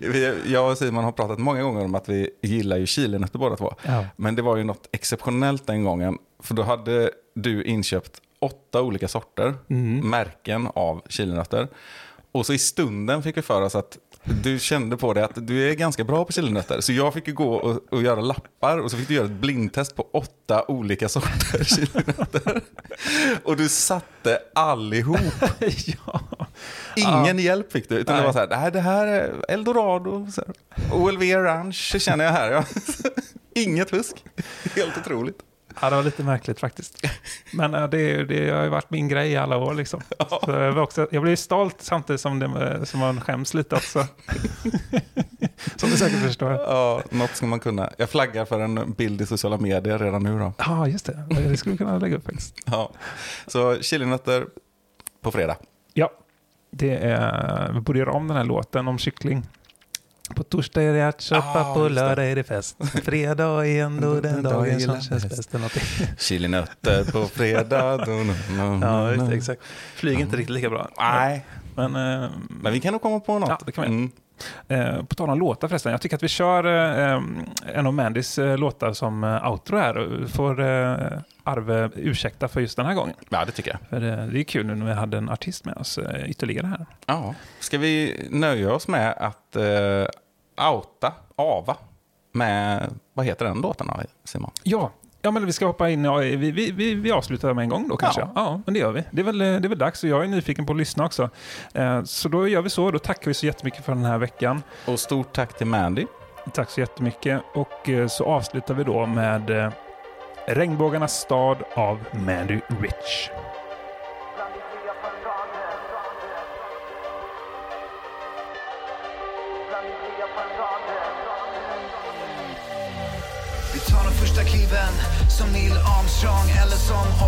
Speaker 1: Jag och Simon har pratat många gånger om att vi gillar ju chilinötter båda två.
Speaker 2: Ja.
Speaker 1: Men det var ju något exceptionellt den gången. För då hade du inköpt åtta olika sorter,
Speaker 2: Mm.
Speaker 1: märken av chilinötter. Och så i stunden fick vi för oss att du kände på det att du är ganska bra på chilinötter. Så jag fick ju gå och, och göra lappar och så fick du göra ett blindtest på åtta olika sorter chilinötter. Och du satte allihop.
Speaker 2: ja.
Speaker 1: Ingen hjälp fick du, utan det
Speaker 2: Nej.
Speaker 1: var så här, nej det här är eldorado, så här. OLV Orange känner jag här. Ja. Inget fusk, helt otroligt.
Speaker 2: Ja, det var lite märkligt faktiskt. Men eh, det, det har ju varit min grej i alla år. Liksom. Så jag, var också, jag blev stolt samtidigt som, det, som man skäms lite också. som du säkert förstår. Ja,
Speaker 1: Ja, något ska man kunna. Jag flaggar för en bild i sociala medier redan nu då.
Speaker 2: ah, just det. Det skulle vi kunna lägga upp faktiskt.
Speaker 1: Ja. Så chilinötter på fredag.
Speaker 2: Ja, det är, vi borde göra om den här låten om kyckling. På torsdag är det ärtsoppa,
Speaker 1: Ah,
Speaker 2: på lördag är det fest. Fredag är ändå den dagen som känns bäst.
Speaker 1: Chilinötter på fredag.
Speaker 2: Ja, just exakt. Flyger inte riktigt lika bra.
Speaker 1: Nej,
Speaker 2: Men, eh,
Speaker 1: men vi kan nog komma på något.
Speaker 2: Ja, det kan vi.
Speaker 1: Mm.
Speaker 2: Eh, på tal om låtar förresten, jag tycker att vi kör eh, en av Mandys eh, låtar som eh, outro här. Får eh, Arve ursäkta för just den här gången.
Speaker 1: Ja, det tycker jag.
Speaker 2: För eh, det är kul nu när vi hade en artist med oss eh, ytterligare här.
Speaker 1: Ja. Ska vi nöja oss med att uh, outa Ava med, vad heter den låten då, Simon?
Speaker 2: Ja, ja men vi ska hoppa in. Ja, vi, vi, vi, vi avslutar med en gång då kanske.
Speaker 1: Ja.
Speaker 2: Ja. men det gör vi. Det är, väl, eh, det är väl dags och jag är nyfiken på att lyssna också. Eh, så då gör vi så. Då tackar vi så jättemycket för den här veckan.
Speaker 1: Och stort tack till Mandy.
Speaker 2: Tack så jättemycket. Och eh, så avslutar vi då med eh, Regnbågarnas stad av Mandy Rich.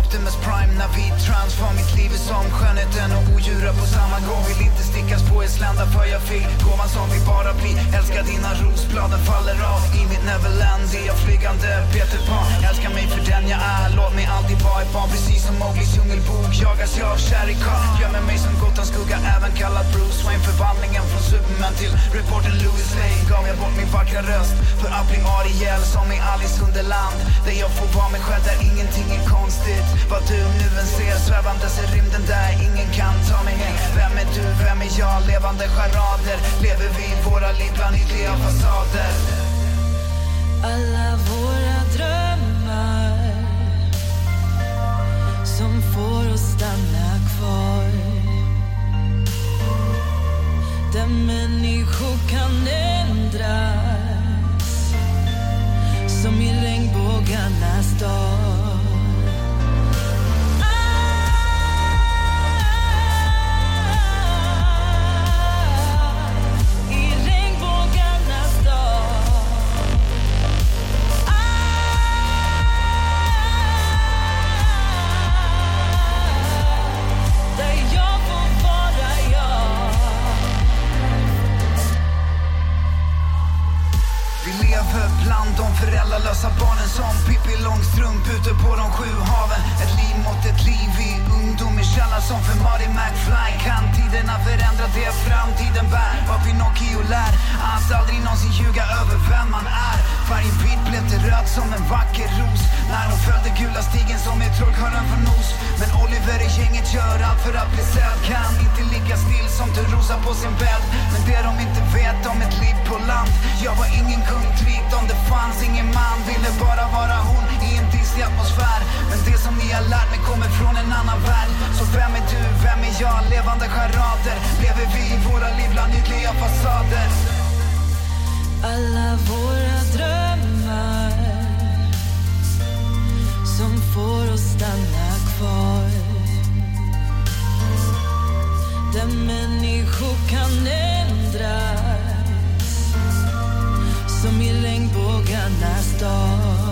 Speaker 4: Optimus Prime när vi transform Mitt liv är som skönheten och odjuret på samma gång. Vill inte stickas på en slända för jag fick gåvan som vi bara bli Älskar dina rosbladen faller av I mitt Neverland. Är jag flygande Peter Pan. Älskar mig för den jag är. Låt mig alltid vara ett barn Precis som Mowglis djungelbok. Jagas jag av Shere Khan Gömmer mig som Gotlands skugga Även kallad Bruce Wayne. Förvandlingen från Superman till reporter Louis Lane. Gav jag bort min vackra röst För att bli Ariel som i Alice Underland. Där jag får vara mig själv Där ingenting är konstigt. Vad du nu än ser Svävandes i rymden där ingen kan ta mig hem. Vem är du? Vem är jag? Levande charader. Lever vi våra liv bland ytliga fasader?
Speaker 5: Alla våra drömmar som får oss stanna kvar. Där människor kan ändras som i regnbågarnas dag.
Speaker 4: Vi bland de föräldralösa barnen som Pippi Långstrump ute på de sju haven. Ett liv mot ett liv i ungdom i källaren som för Marty McFly. Kan tiderna förändra det framtiden bär? Vad Pinocchio lär att aldrig någonsin ljuga över vem man är. Färgen vit blev till röd som en vacker ros. När hon följde gula stigen som är trollkarlen från nos. Men Oliver i gänget gör allt för att bli sedd. Kan inte ligga still som Törnrosa på sin bädd. Men det de inte vet om ett liv på land. Jag var ingen kung tryggt om det fanns. Ingen man Ville bara vara hon i en dissig atmosfär. Men det som ni har lärt mig kommer från en annan värld. Så vem är du, vem är jag? Levande charader. Lever vi i våra liv bland ytliga fasader?
Speaker 5: Alla våra drömmar får oss stanna kvar. Där människor kan ändras som i regnbågarnas dag